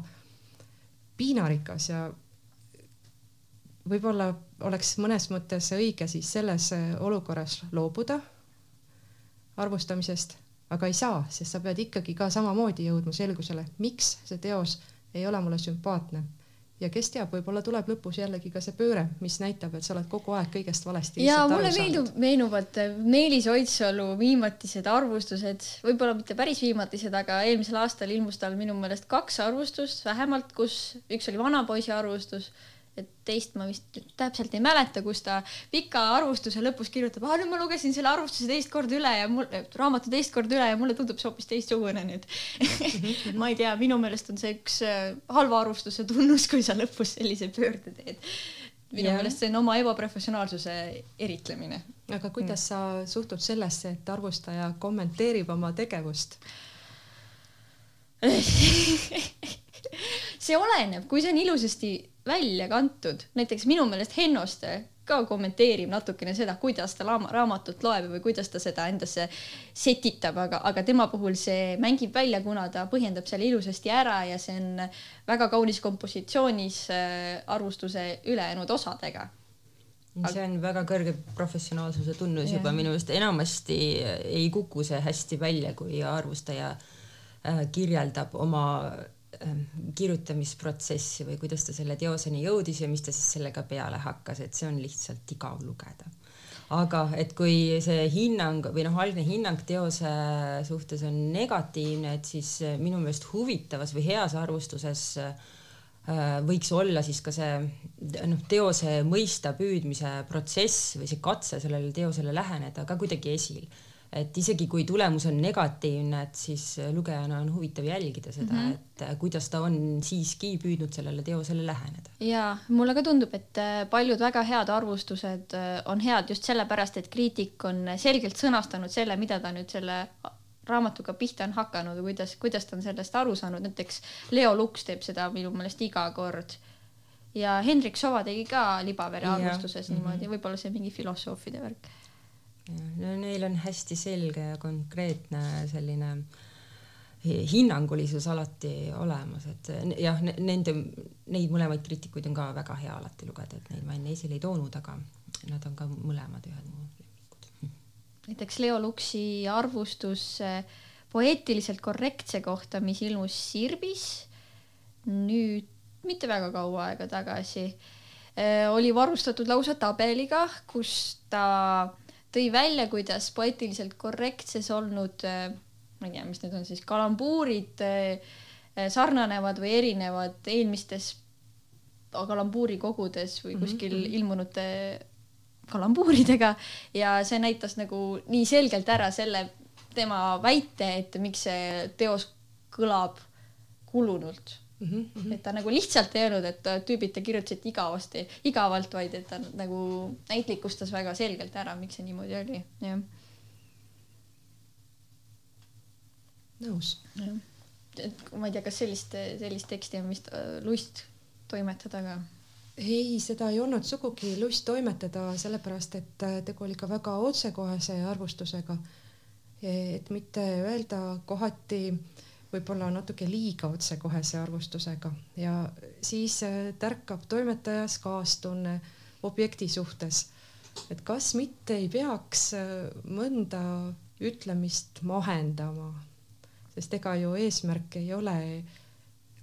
piinarikas ja võib-olla oleks mõnes mõttes õige siis selles olukorras loobuda arvustamisest, aga ei saa, sest sa pead ikkagi ka samamoodi jõudma selgusele, miks see teos ei ole mulle sümpaatne. Ja kes teab, võib-olla tuleb lõpus jällegi ka see pööre, mis näitab, et sa oled kogu aeg kõigest valesti. ja mulle meeldub, meenuvad Meelis Oidsalu viimatised arvustused, võib-olla mitte päris viimatised, aga eelmisel aastal ilmus tal minu meelest kaks arvustust vähemalt, kus üks oli vanapoisi arvustus et teist ma vist täpselt ei mäleta, kus ta pika arvustuse lõpus kirjutab, ah nüüd ma lugesin selle arvustuse teist korda üle ja mul, raamatu teist korda üle ja mulle tundub see hoopis teistsugune nüüd ma ei tea, minu meelest on see üks äh, halva arvustuse tunnus, kui sa lõpus sellise pöörde teed. minu yeah. meelest see on oma ebaprofessionaalsuse eritlemine. aga kuidas mm. sa suhtud sellesse, et arvustaja kommenteerib oma tegevust see oleneb, kui see on ilusasti välja kantud, näiteks minu meelest Hennoste ka kommenteerib natukene seda, kuidas ta raamatut loeb või kuidas ta seda endasse setitab, aga, aga tema puhul see mängib välja, kuna ta põhjendab selle ilusasti ära ja see on väga kaunis kompositsioonis äh, arvustuse ülejäänud osadega. See on väga kõrge professionaalsuse tunnus ja. juba minu meelest. Enamasti ei kuku see hästi välja, kui arvustaja äh, kirjeldab oma kirjutamisprotsessi või kuidas ta selle teoseni jõudis ja mis ta siis sellega peale hakkas, et see on lihtsalt igav lugeda. aga et kui see hinnang või noh, algne hinnang teose suhtes on negatiivne, et siis äh, minu meelest huvitavas või heas arvustuses äh, võiks olla siis ka see noh, teose mõista püüdmise protsess või see katse sellele teosele läheneda ka kuidagi esil et isegi kui tulemus on negatiivne, et siis lugejana on huvitav jälgida seda mm, -hmm. et äh, kuidas ta on siiski püüdnud sellele teosele läheneda. ja mulle ka tundub, et äh, paljud väga head arvustused äh, on head just sellepärast, et kriitik on selgelt sõnastanud selle, mida ta nüüd selle raamatuga pihta on hakanud või kuidas, kuidas ta on sellest aru saanud, näiteks Leo Luks teeb seda minu meelest iga kord ja Hendrik Sova tegi ka Libavere arvustuses ja. niimoodi -hmm., võib-olla see mingi filosoofide värk no neil on hästi selge ja konkreetne selline hinnangulisus alati olemas, et jah, nende, neid mõlemaid kriitikuid on ka väga hea alati lugeda, et neid ma enne esile ei toonud, aga nad on ka mõlemad ühed mu lemmikud. näiteks Leo Luksi arvustus eh, poeetiliselt korrektse kohta, mis ilmus Sirbis nüüd mitte väga kaua aega tagasi, eh, oli varustatud lausa tabeliga, kus ta tõi välja, kuidas poeetiliselt korrektses olnud, äh, ma ei tea, mis need on siis, kalambuurid äh, äh, sarnanevad või erinevad eelmistes kalambuurikogudes või mhm, kuskil mm -hmm. ilmunute kalambuuridega ja see näitas nagu nii selgelt ära selle tema väite, et miks see teos kõlab kulunult mm. -hmm. et ta nagu lihtsalt ei öelnud, et tüübid te kirjutasite igavasti, igavalt, vaid et ta nagu näitlikustas väga selgelt ära, miks see niimoodi oli, jah. nõus. et ma ei tea, kas sellist, sellist teksti on vist äh, lust toimetada ka? ei, seda ei olnud sugugi lust toimetada, sellepärast et äh, tegu oli ka väga otsekohese arvustusega. et mitte öelda kohati äh, võib-olla natuke liiga otsekohese arvustusega. Ja siis äh, tärkab toimetajas kaastunne objekti suhtes. et kas mitte ei peaks äh, mõnda ütlemist mahendama, sest ega ju eesmärk ei ole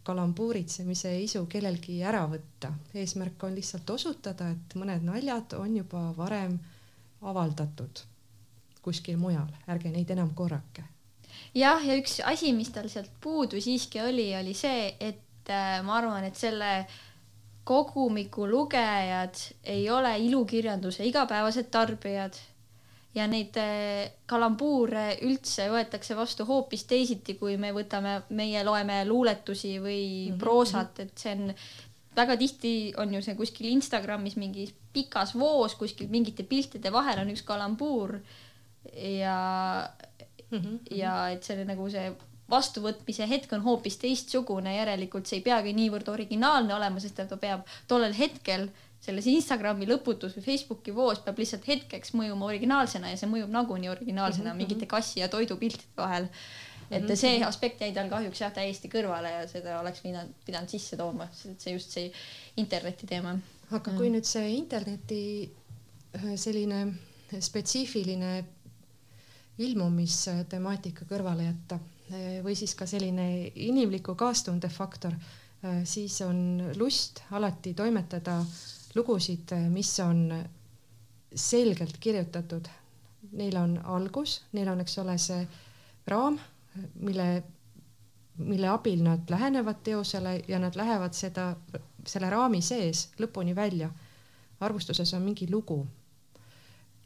kalambuuritsemise isu kellelgi ära võtta, eesmärk on lihtsalt osutada, et mõned naljad on juba varem avaldatud kuskil mujal, ärge neid enam korrake jah, ja üks asi, mis tal sealt puudu siiski oli, oli see, et äh, ma arvan, et selle kogumiku lugejad ei ole ilukirjanduse igapäevased tarbijad. Ja neid eh, kalambuure üldse võetakse vastu hoopis teisiti, kui me võtame, meie loeme luuletusi või mm -hmm. proosat, et see on väga tihti on ju see kuskil Instagramis mingis pikas voos kuskil mingite piltide vahel on üks kalambuur. Ja mm, -hmm. ja et see nagu see vastuvõtmise hetk on hoopis teistsugune, järelikult see ei peagi niivõrd originaalne olema, sest et ta peab tollel hetkel selles Instagrami lõputus või Facebooki voos peab lihtsalt hetkeks mõjuma originaalsena ja see mõjub nagunii originaalsena mm -hmm. mingite kassi ja toidupiltide vahel. et mhm. see aspekt jäi tal kahjuks jah täiesti kõrvale ja seda oleks pidanud, pidanud sisse tooma, see just see interneti teema. aga kui mm. nüüd see interneti äh, selline spetsiifiline ilmumistemaatika kõrvale jätta äh, või siis ka selline inimliku kaastunde faktor, äh, siis on lust alati toimetada lugusid, mis on selgelt kirjutatud. Neil on algus, neil on, eks ole, see raam, mille, mille abil nad lähenevad teosele ja nad lähevad seda, selle raami sees lõpuni välja. arvustuses on mingi lugu.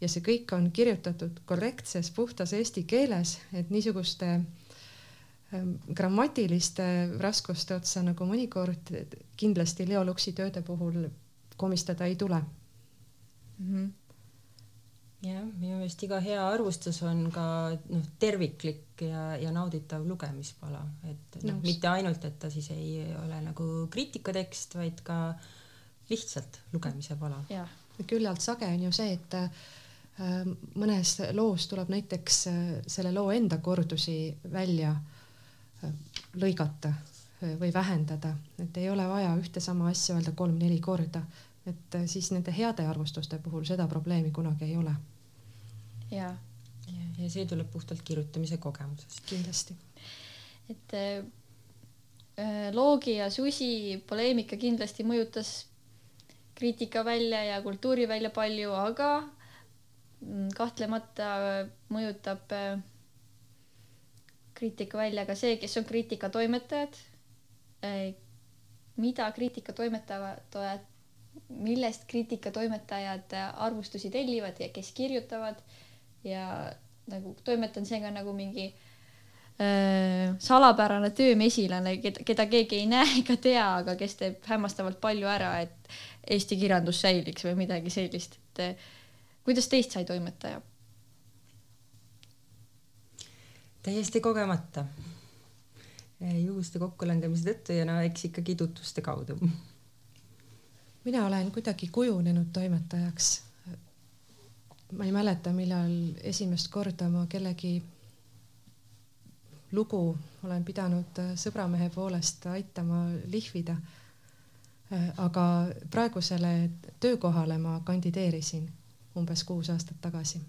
Ja see kõik on kirjutatud korrektses, puhtas eesti keeles, et niisuguste ähm, grammatiliste raskuste otsa nagu mõnikord kindlasti Leo Luksi tööde puhul komistada ei tule mm. -hmm jah, minu meelest iga hea arvustus on ka noh, terviklik ja, ja nauditav lugemispala, et noh, mitte ainult, et ta siis ei ole nagu kriitikatekst, vaid ka lihtsalt lugemise pala. küllalt sage on ju see, et äh, mõnes loos tuleb näiteks äh, selle loo enda kordusi välja äh, lõigata äh, või vähendada, et ei ole vaja ühte sama asja öelda kolm-neli korda et äh, siis nende heade arvustuste puhul seda probleemi kunagi ei ole. ja, ja, ja see tuleb puhtalt kirjutamise kogemusest. kindlasti. et äh, äh, Loogi ja Susi poleemika kindlasti mõjutas kriitika välja ja kultuuri välja palju, aga kahtlemata mõjutab äh, kriitika välja ka see, kes on kriitikatoimetajad äh,. mida kriitikatoimetajad millest kriitikatoimetajad arvustusi tellivad ja kes kirjutavad ja nagu toimetan seega nagu mingi äh, salapärane töömesilane, keda, keegi ei näe ega tea, aga kes teeb hämmastavalt palju ära, et Eesti kirjandus säiliks või midagi sellist, et äh, kuidas teist sai toimetaja? täiesti kogemata, juhuste kokkulangemise tõttu ja no eks ikkagi tutvuste kaudu mina olen kuidagi kujunenud toimetajaks. ma ei mäleta, millal esimest korda ma kellegi lugu olen pidanud sõbramehe poolest aitama lihvida. aga praegusele töökohale ma kandideerisin umbes kuus aastat tagasi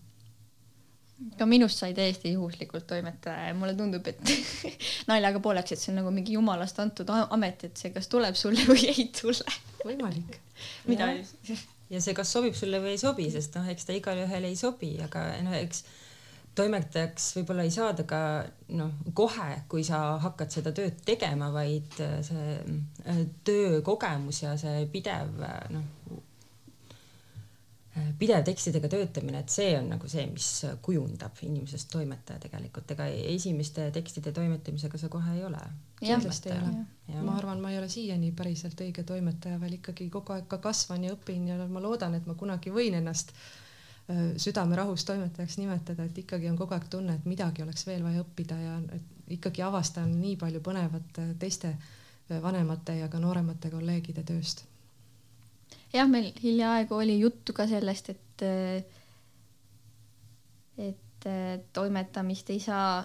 ka minust sai täiesti juhuslikult toimetaja ja mulle tundub, et naljaga pooleks, et see on nagu mingi jumalast antud amet, et see kas tuleb sulle või ei tule. võimalik. mida? ja see, kas sobib sulle või ei sobi, sest noh, eks ta igale ühele ei sobi, aga noh, eks toimetajaks võib-olla ei saada ka noh, kohe, kui sa hakkad seda tööd tegema, vaid see äh, töökogemus ja see pidev noh pidev tekstidega töötamine, et see on nagu see, mis kujundab inimesest toimetaja tegelikult, ega esimeste tekstide toimetamisega sa kohe ei ole. kindlasti ei ole. ma arvan, ma ei ole siiani päriselt õige toimetaja, veel ikkagi kogu aeg ka kasvan ja õpin ja ma loodan, et ma kunagi võin ennast südamerahus toimetajaks nimetada, et ikkagi on kogu aeg tunne, et midagi oleks veel vaja õppida ja ikkagi avastan nii palju põnevat teiste vanemate ja ka nooremate kolleegide tööst jah, meil hiljaaegu oli juttu ka sellest, et, et toimetamist ei saa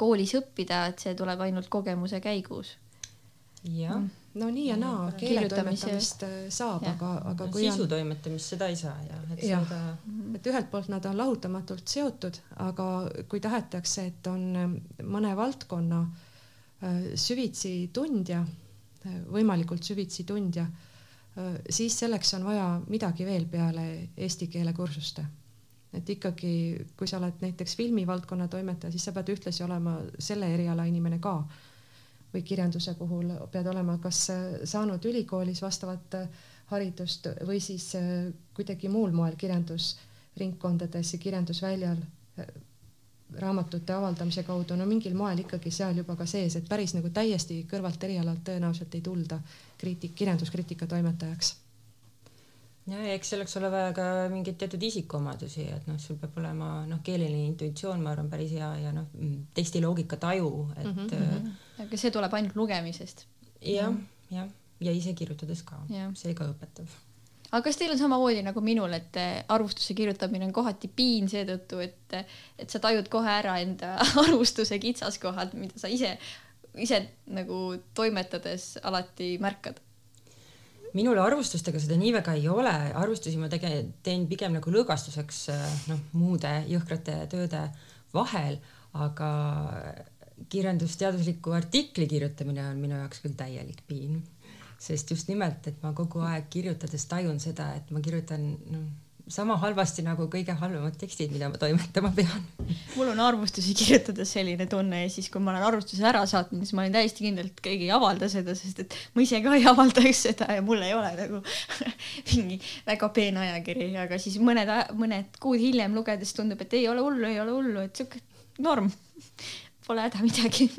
koolis õppida, et see tuleb ainult kogemuse käigus. jah mm. no nii ja naa, keeletoimetamist saab, aga, aga no, kui sisu on... toimetamist seda ei saa jah, et ja. seda. Mhm. et ühelt poolt nad on lahutamatult seotud, aga kui tahetakse, et on mõne valdkonna süvitsi tundja, võimalikult süvitsi tundja Äh, siis selleks on vaja midagi veel peale eesti keele kursuste. et ikkagi, kui sa oled näiteks filmivaldkonna toimetaja, siis sa pead ühtlasi olema selle eriala inimene ka. või kirjanduse puhul pead olema kas saanud ülikoolis vastavat haridust või siis kuidagi muul moel kirjandusringkondades ja kirjandusväljal raamatute avaldamise kaudu, no mingil moel ikkagi seal juba ka sees, et päris nagu täiesti kõrvalt erialalt tõenäoliselt ei tulda kriitik, kirjanduskriitika toimetajaks. ja eks selleks ole vaja ka mingeid teatud isikuomadusi, et noh, sul peab olema noh, keeleline intuitsioon, ma arvan, päris hea ja noh, tekstiloogika taju, et mm. -hmm. aga see tuleb ainult lugemisest ja,. jah, jah, ja ise kirjutades ka, see ka õpetab aga kas teil on samamoodi nagu minul, et eh, arvustuse kirjutamine on kohati piin seetõttu, et, et sa tajud kohe ära enda arvustuse kitsaskohad, mida sa ise, ise nagu toimetades alati märkad? minul arvustustega seda nii väga ei ole, arvustusi ma tege-, teen pigem nagu lõõgastuseks noh, muude jõhkrate tööde vahel, aga kirjandusteadusliku artikli kirjutamine on minu jaoks küll täielik piin sest just nimelt, et ma kogu aeg kirjutades tajun seda, et ma kirjutan noh, sama halvasti nagu kõige halvemad tekstid, mida ma toimetama pean. mul on arvustusi kirjutades selline tunne ja siis, kui ma olen arvustuse ära saatnud, siis ma olen täiesti kindel, et keegi ei avalda seda, sest et ma ise ka ei avaldaks seda ja mul ei ole nagu mingi väga peen ajakiri, aga siis mõned, mõned kuud hiljem lugedes tundub, et ei ole hullu, ei ole hullu, et sihuke norm, pole häda midagi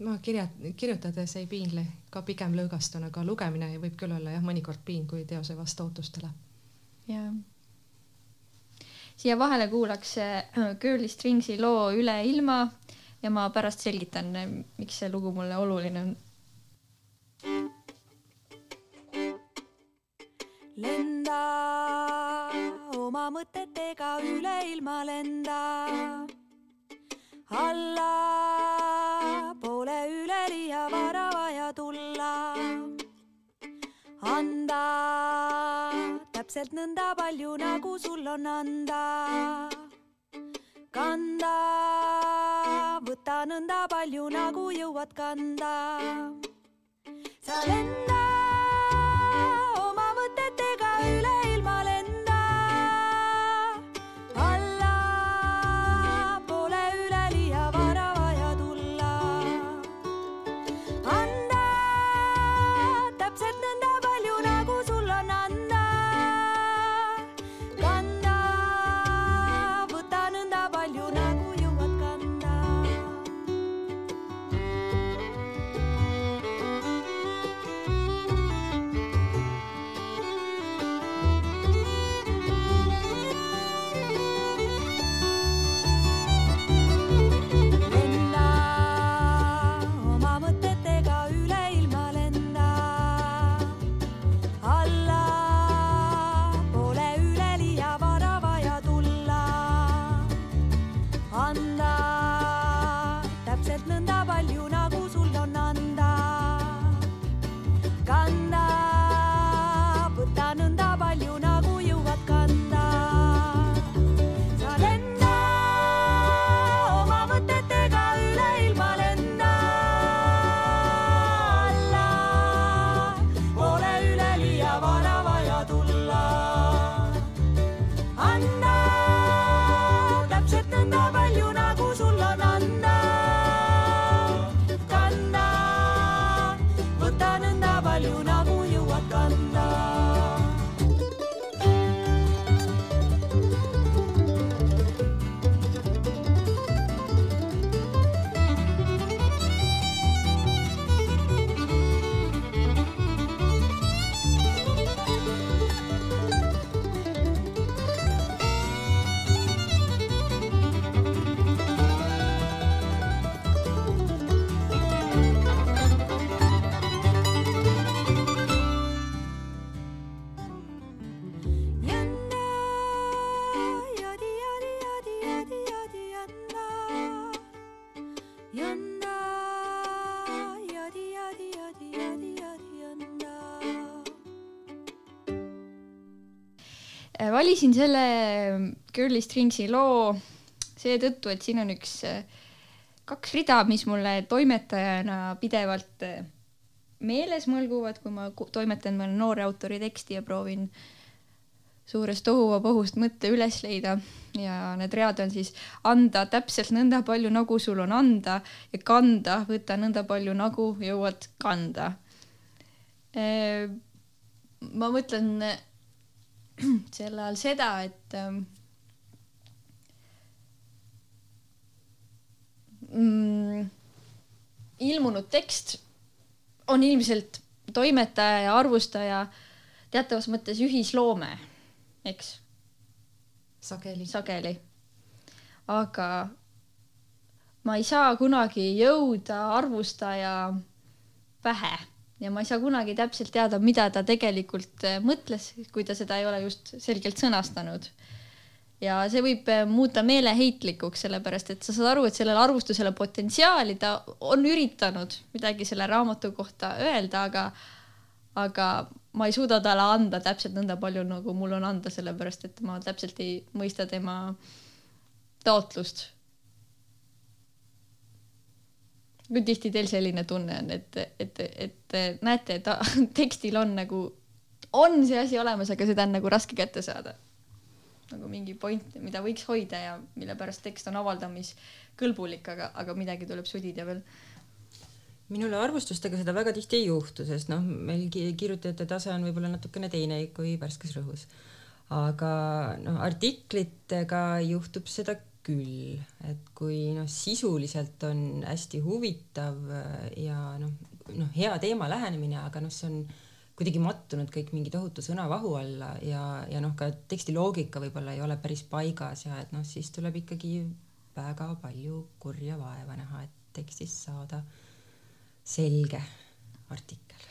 ma kirja, kirjutades ei piinle, ka pigem lõõgastun, aga lugemine võib küll olla jah, mõnikord piin, kui teos ei vasta ootustele. jaa. siia vahele kuulaks äh, Girly Stringsi loo Üle ilma ja ma pärast selgitan, miks see lugu mulle oluline on. lenda oma mõtetega üle ilma lenda alla täpselt nõnda palju, nagu sul on anda. kanda, võta nõnda palju, nagu jõuad kanda. sa lenda valisin selle Girly Stringsi loo seetõttu, et siin on üks, kaks rida, mis mulle toimetajana pidevalt meeles mõlguvad, kui ma toimetan mõne noore autori teksti ja proovin suurest tohuvabohust mõtte üles leida ja need read on siis anda täpselt nõnda palju, nagu sul on anda ja kanda, võta nõnda palju, nagu jõuad kanda. ma mõtlen selle all seda, et mm, ilmunud tekst on ilmselt toimetaja ja arvustaja teatavas mõttes ühisloome, eks? sageli. sageli. aga ma ei saa kunagi jõuda arvustaja pähe ja ma ei saa kunagi täpselt teada, mida ta tegelikult mõtles, kui ta seda ei ole just selgelt sõnastanud ja see võib äh, muuta meeleheitlikuks, sellepärast et sa saad aru, et sellel arvustusel on potentsiaali, ta on üritanud midagi selle raamatu kohta öelda, aga, aga ma ei suuda talle anda täpselt nõnda palju, nagu mul on anda, sellepärast et ma täpselt ei mõista tema taotlust. Kui tihti teil selline tunne on, et, et, et näete, et tekstil on nagu, on see asi olemas, aga seda on nagu raske kätte saada nagu mingi point, mida võiks hoida ja mille pärast tekst on avaldamiskõlbulik, aga, aga midagi tuleb sudida veel. minule arvustustega seda väga tihti ei juhtu, sest noh, meil kirjutajate tase on võib-olla natukene teine kui värskes rõhus. aga noh, artiklitega juhtub seda küll, et kui noh, sisuliselt on hästi huvitav ja noh, noh, hea teema lähenemine, aga noh, see on kuidagi mattunud kõik mingi tohutu sõnavahu alla ja, ja noh, ka teksti loogika võib-olla ei ole päris paigas ja et noh, siis tuleb ikkagi väga palju kurja vaeva näha, et tekstist saada selge artikkel.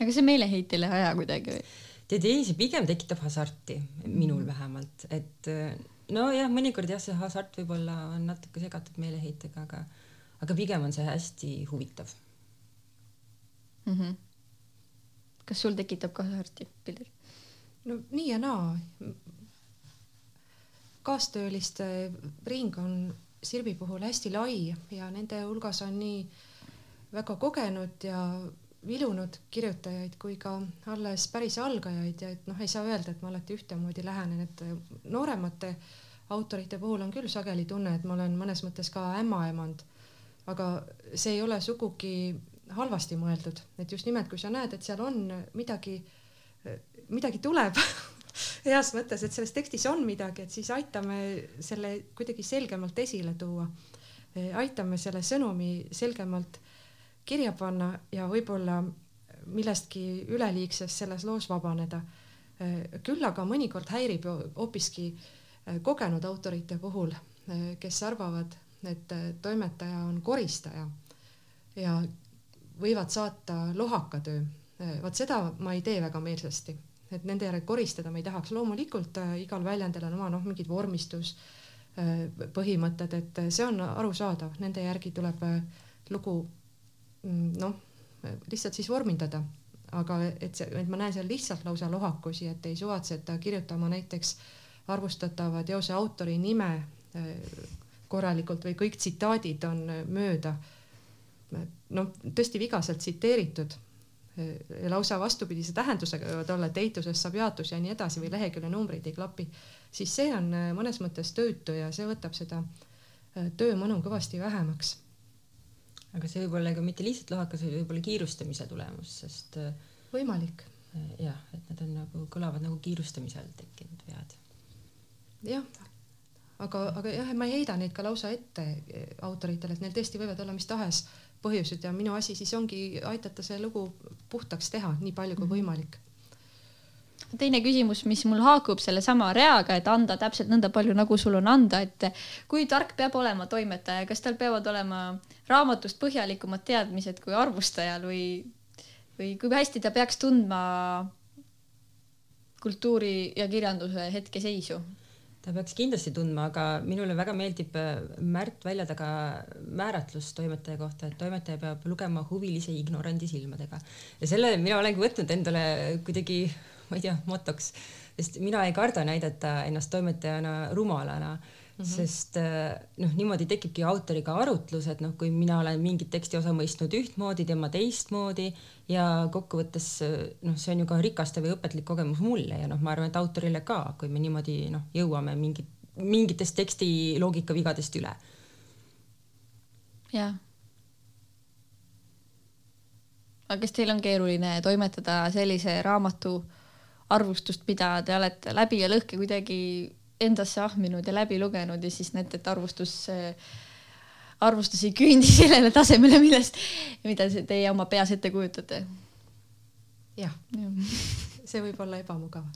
aga see meeleheitele ei aja kuidagi või? tead ei, see pigem tekitab hasarti, minul vähemalt, et nojah, mõnikord jah, see hasart võib-olla on natuke segatud meeleheitega, aga, aga pigem on see hästi huvitav mm. -hmm kas sul tekitab ka hasarti, Pilder? no nii ja naa. kaastööliste ring on Sirbi puhul hästi lai ja nende hulgas on nii väga kogenud ja vilunud kirjutajaid kui ka alles päris algajaid ja et noh, ei saa öelda, et ma alati ühtemoodi lähenen, et nooremate autorite puhul on küll sageli tunne, et ma olen mõnes mõttes ka ämmaemand. aga see ei ole sugugi halvasti mõeldud, et just nimelt, kui sa näed, et seal on midagi, midagi tuleb heas mõttes, et selles tekstis on midagi, et siis aitame selle kuidagi selgemalt esile tuua. aitame selle sõnumi selgemalt kirja panna ja võib-olla millestki üleliigsest selles loos vabaneda. küll aga mõnikord häirib hoopiski kogenud autorite puhul, kes arvavad, et toimetaja on koristaja ja võivad saata lohaka töö. vot seda ma ei tee väga meelsasti, et nende järel koristada ma ei tahaks. loomulikult äh, igal väljendil on oma noh, mingid vormistus äh, põhimõtted, et see on arusaadav, nende järgi tuleb äh, lugu noh, lihtsalt siis vormindada. aga et see, et ma näen seal lihtsalt lausa lohakusi, et ei suvatseta kirjutama näiteks arvustatava teose autori nime korralikult või kõik tsitaadid on mööda noh, tõesti vigaselt tsiteeritud ja lausa vastupidise tähendusega võivad olla, et eituses saab jaotus ja nii edasi või lehekülje numbrid ei klapi, siis see on mõnes mõttes töötu ja see võtab seda äh, töö mõnu kõvasti vähemaks. Aga see võib olla ka mitte lihtsalt lohakas, vaid võib-olla kiirustamise tulemus, sest äh, võimalik. jah, et need on nagu, kõlavad nagu kiirustamise all tekkinud vead. jah, aga, aga jah, ma ei heida neid ka lausa ette autoritele, et neil tõesti võivad olla mis tahes põhjused ja minu asi siis ongi aidata see lugu puhtaks teha, nii palju kui mhm. võimalik teine küsimus, mis mul haakub sellesama reaga, et anda täpselt nõnda palju, nagu sul on anda, et kui tark peab olema toimetaja, kas tal peavad olema raamatust põhjalikumad teadmised kui arvustajal või, või kui hästi ta peaks tundma kultuuri ja kirjanduse hetkeseisu? Ta peaks kindlasti tundma, aga minule väga meeldib äh, Märt Väljataga määratlus toimetaja kohta, et toimetaja peab lugema huvilise ignorandi silmadega. Ja selle mina olengi võtnud endale kuidagi, ma ei tea, motoks, sest mina ei karda näidata ennast toimetajana rumalana -hmm. sest äh, noh, niimoodi tekibki autoriga arutlus, et noh, kui mina olen mingit teksti osa mõistnud ühtmoodi, tema teistmoodi ja kokkuvõttes noh, see on ju ka rikastav ja õpetlik kogemus mulle ja noh, ma arvan, et autorile ka, kui me niimoodi noh, jõuame mingit, mingitest teksti loogika vigadest üle. jah. aga kas teil on keeruline toimetada sellise raamatu arvustust, mida te olete läbi ja lõhki kuidagi endasse ahminud ja läbi lugenud ja siis näete, et arvustus, arvustus ei küündi sellele tasemele, millest, mida teie oma peas ette kujutate. jah ja. see võib olla ebamugav.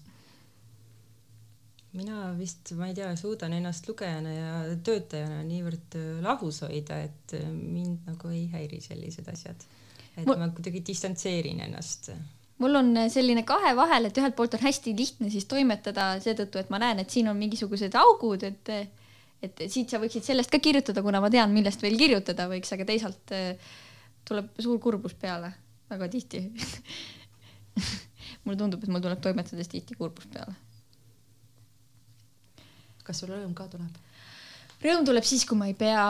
mina vist, ma ei tea, suudan ennast lugejana ja töötajana niivõrd lahus hoida, et mind nagu ei häiri sellised asjad. et Mul... ma kuidagi distantseerin ennast mul on selline kahe vahel, et ühelt poolt on hästi lihtne siis toimetada seetõttu, et ma näen, et siin on mingisugused augud, et et siit sa võiksid sellest ka kirjutada, kuna ma tean, millest veel kirjutada võiks, aga teisalt eh, tuleb suur kurbus peale väga tihti mulle tundub, et mul tuleb toimetades tihti kurbus peale. kas sul rõõm ka tuleb? rõõm tuleb siis, kui ma ei pea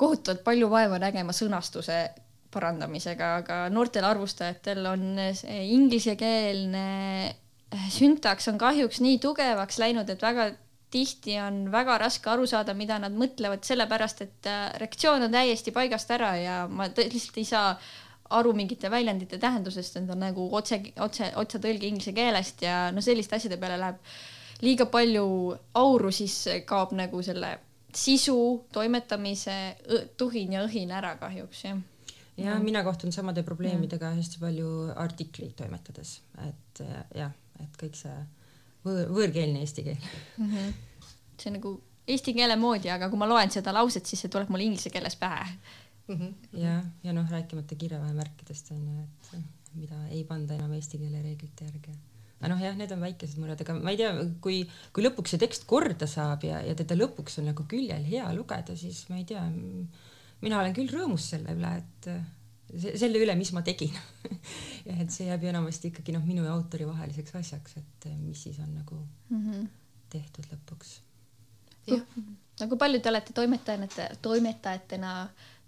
kohutavalt palju vaeva nägema sõnastuse parandamisega, aga noortel arvustajatel on inglisekeelne eh, süntaks on kahjuks nii tugevaks läinud, et väga tihti on väga raske aru saada, mida nad mõtlevad, sellepärast et eh, reaktsioon on täiesti paigast ära ja ma lihtsalt ei saa aru mingite väljendite tähendusest, need on nagu otse, otse, otsetõlge inglise keelest ja no selliste asjade peale läheb liiga palju auru, siis kaob nagu selle sisu, toimetamise tuhin ja õhin ära kahjuks jah ja mina kohtun samade probleemidega hästi palju artikleid toimetades, et jah, et kõik see võõr, võõrkeelne eesti keel mm. -hmm. see on nagu eesti keele moodi, aga kui ma loen seda lauset, siis see tuleb mul inglise keeles pähe mm. -hmm. ja, ja noh, rääkimata kirjavahemärkidest on ju, et mida ei panda enam eesti keele reeglite järgi aga noh, jah, need on väikesed mured, aga ma ei tea, kui, kui lõpuks see tekst korda saab ja, ja teda lõpuks on nagu küljel hea lugeda, siis ma ei tea mina olen küll rõõmus selle üle, et selle üle, mis ma tegin ja et see jääb ju enamasti ikkagi noh, minu ja autori vaheliseks asjaks, et mis siis on nagu mm -hmm. tehtud lõpuks. jah, no kui palju te olete toimetajate, toimetajatena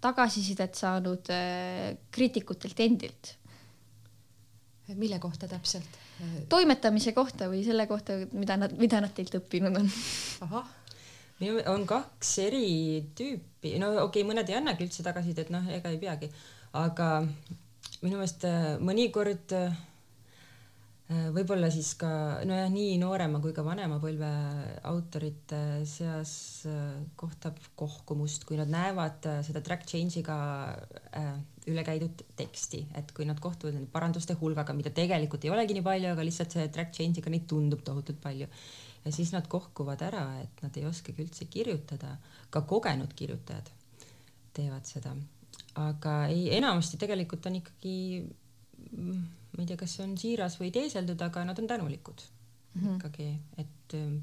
tagasisidet saanud äh, kriitikutelt endilt? mille kohta täpselt? toimetamise kohta või selle kohta, mida nad, mida nad teilt õppinud on? ahah on kaks eri tüüpi, no okei okay,, mõned ei annagi üldse tagasisidet, noh, ega ei peagi, aga minu meelest äh, mõnikord äh, võib-olla siis ka nojah, nii noorema kui ka vanema põlve autorite seas äh, kohtab kohkumust, kui nad näevad seda track change'iga üle käidud teksti, et kui nad kohtuvad nende paranduste hulgaga, mida tegelikult ei olegi nii palju, aga lihtsalt see track change'iga neid tundub tohutult palju ja siis nad kohkuvad ära, et nad ei oskagi üldse kirjutada, ka kogenud kirjutajad teevad seda, aga ei, enamasti tegelikult on ikkagi, ma ei tea, kas see on siiras või teeseldud, aga nad on tänulikud mm -hmm. ikkagi, et ähm,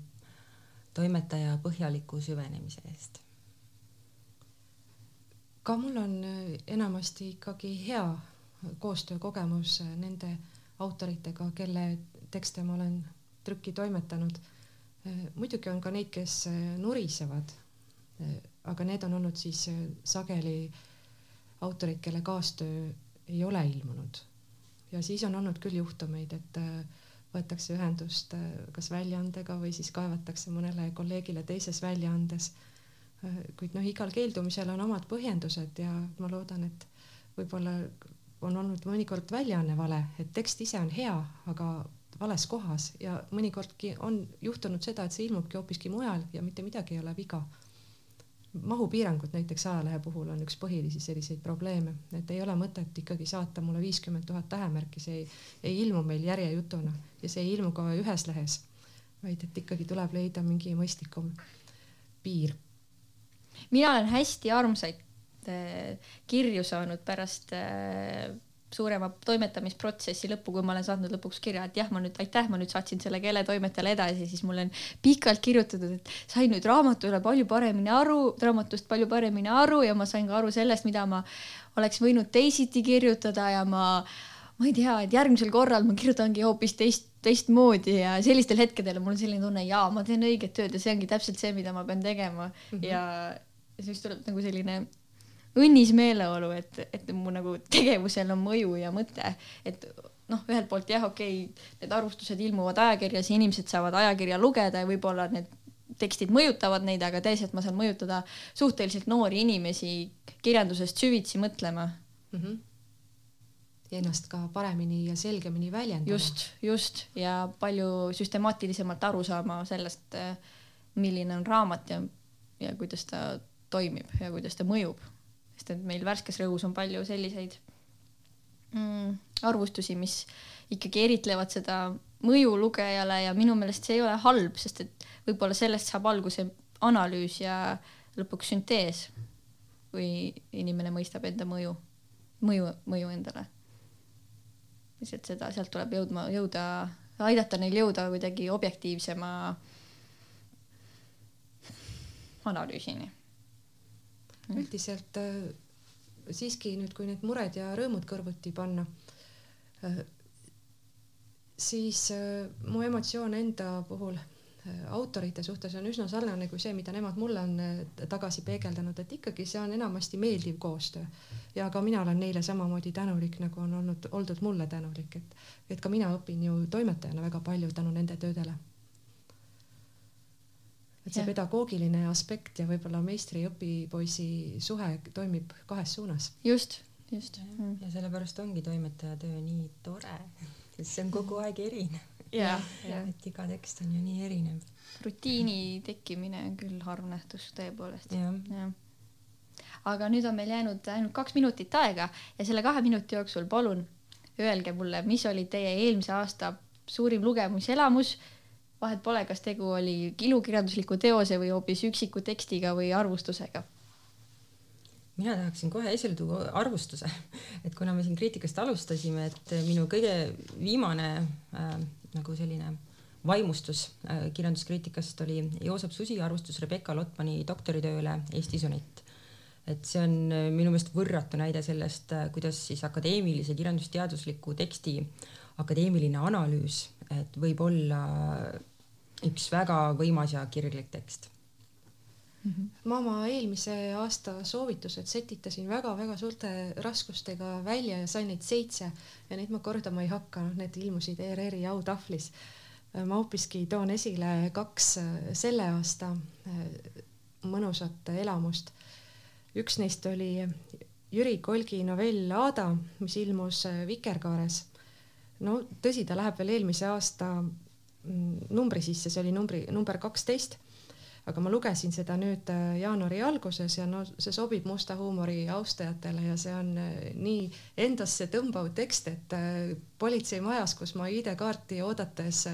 toimetaja põhjaliku süvenemise eest. ka mul on äh, enamasti ikkagi hea koostöökogemus äh, nende autoritega, kelle tekste ma olen trükki toimetanud muidugi on ka neid, kes äh, nurisevad, äh, aga need on olnud siis sageli autorid, kelle kaastöö ei ole ilmunud. ja siis on olnud küll juhtumeid, et võetakse ühendust kas väljaandega või siis kaevatakse mõnele kolleegile teises väljaandes. kuid noh, igal keeldumisel on omad põhjendused ja ma loodan, et võib-olla on olnud mõnikord väljaanne vale, et tekst ise on hea, aga vales kohas ja mõnikordki on juhtunud seda, et see ilmubki hoopiski mujal ja mitte midagi ei ole viga. mahupiirangud näiteks ajalehe puhul on üks põhilisi selliseid probleeme, et ei ole mõtet ikkagi saata mulle viiskümmend tuhat tähemärki, see ei, ei ilmu meil järjejutuna ja see ei ilmu ka ühes lehes, vaid et ikkagi tuleb leida mingi mõistlikum piir. mina olen hästi armsaid äh, kirju saanud pärast äh, suurema toimetamisprotsessi lõppu, kui ma olen saatnud lõpuks kirja, et jah, ma nüüd aitäh, ma nüüd saatsin selle keeletoimetajale edasi, siis mulle on pikalt kirjutatud, et sain nüüd raamatule palju paremini aru, raamatust palju paremini aru ja ma sain ka aru sellest, mida ma oleks võinud teisiti kirjutada ja ma ma ei tea, et järgmisel korral ma kirjutangi hoopis teist, teistmoodi ja sellistel hetkedel mul on selline tunne, jaa, ma teen õiget tööd ja see ongi täpselt see, mida ma pean tegema mm -hmm. ja siis tuleb nagu selline õnnis meeleolu, et, et mu nagu tegevusel on mõju ja mõte, et noh, ühelt poolt jah, okei okay,, need arvustused ilmuvad ajakirjas ja inimesed saavad ajakirja lugeda ja võib-olla need tekstid mõjutavad neid, aga teisalt ma saan mõjutada suhteliselt noori inimesi kirjandusest süvitsi mõtlema mm. -hmm ja ennast ka paremini ja selgemini väljendama. just, just ja palju süstemaatilisemalt aru saama sellest, milline on raamat ja, ja kuidas ta toimib ja kuidas ta mõjub. Sest et meil värskes rõhus on palju selliseid mm, arvustusi, mis ikkagi eritlevad seda mõju lugejale ja minu meelest see ei ole halb, sest et võib-olla sellest saab alguse analüüs ja lõpuks süntees, kui inimene mõistab enda mõju, mõju, mõju endale lihtsalt seda, sealt tuleb jõudma, jõuda, aidata neil jõuda kuidagi objektiivsema analüüsini. Üldiselt äh, siiski nüüd, kui need mured ja rõõmud kõrvuti panna, äh, siis äh, mu emotsioon enda puhul autorite suhtes on üsna sarnane kui see, mida nemad mulle on tagasi peegeldanud, et ikkagi see on enamasti meeldiv koostöö ja ka mina olen neile samamoodi tänulik, nagu on olnud, oldud mulle tänulik, et, et ka mina õpin ju toimetajana väga palju tänu nende töödele. Et see ja. pedagoogiline aspekt ja võib-olla meistri ja õpipoisi suhe toimib kahes suunas. just, just. Ja sellepärast ongi toimetaja töö nii tore, sest see on kogu aeg erinev. ja, ja et iga tekst on ju nii erinev. rutiini tekkimine on küll harv nähtus tõepoolest. aga nüüd on meil jäänud ainult kaks minutit aega ja selle kahe minuti jooksul palun öelge mulle, mis oli teie eelmise aasta suurim lugemiselamus. Vahet pole, kas tegu oli ilukirjandusliku teose või hoopis üksiku tekstiga või arvustusega. Mina tahaksin kohe esile tuua arvustuse, et kuna me siin kriitikast alustasime, et minu kõige viimane äh, nagu selline vaimustus äh, kirjanduskriitikast oli Joosep Susi arvustus Rebecca Lotmani doktoritööle Eesti sonett et see on äh, minu meelest võrratu näide sellest, äh, kuidas siis akadeemilise kirjandusteadusliku teksti akadeemiline analüüs, et võib olla üks väga võimas ja kirglik tekst mm. -hmm. ma oma eelmise aasta soovitused setitasin väga-väga suurte raskustega välja ja sain neid seitse ja neid ma kordama ei hakka, noh, need ilmusid ERR-i autahvlis. ma hoopiski toon esile kaks äh, selle aasta mõnusat elamust üks neist oli Jüri Kolgi novell Aada, mis ilmus äh, Vikerkaares. no tõsi, ta läheb veel eelmise aasta numbri sisse, see oli numbri, number kaksteist aga ma lugesin seda nüüd äh, jaanuari alguses ja no see sobib musta huumori austajatele ja see on äh, nii endasse tõmbav tekst, et äh, politseimajas, kus ma ID-kaarti oodates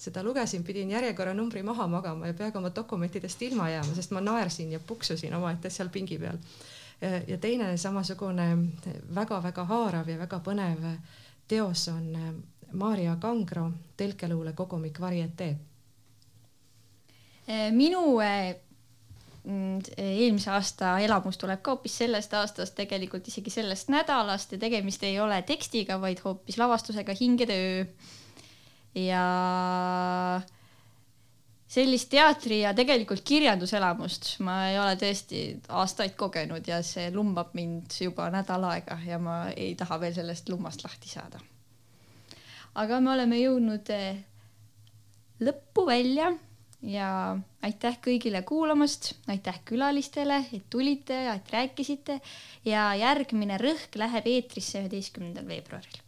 seda lugesin, pidin järjekorranumbri maha magama ja peaaegu oma dokumentidest ilma jääma, sest ma naersin ja puksusin omaette seal pingi peal. ja teine samasugune väga-väga haarav ja väga põnev teos on Maarja Kangro tõlkeluule kogumik Varietee Eh, minu eh, mm, eelmise aasta elamus tuleb ka hoopis sellest aastast, tegelikult isegi sellest nädalast ja tegemist ei ole tekstiga, vaid hoopis lavastusega Hingetöö. ja sellist teatri ja tegelikult kirjanduselamust ma ei ole tõesti aastaid kogenud ja see lumbab mind juba nädal aega ja ma ei taha veel sellest lummast lahti saada. Aga me oleme jõudnud eh, lõppu välja ja aitäh kõigile kuulamast, aitäh külalistele, et tulite, et rääkisite. Ja järgmine rõhk läheb eetrisse üheteistkümnendal veebruaril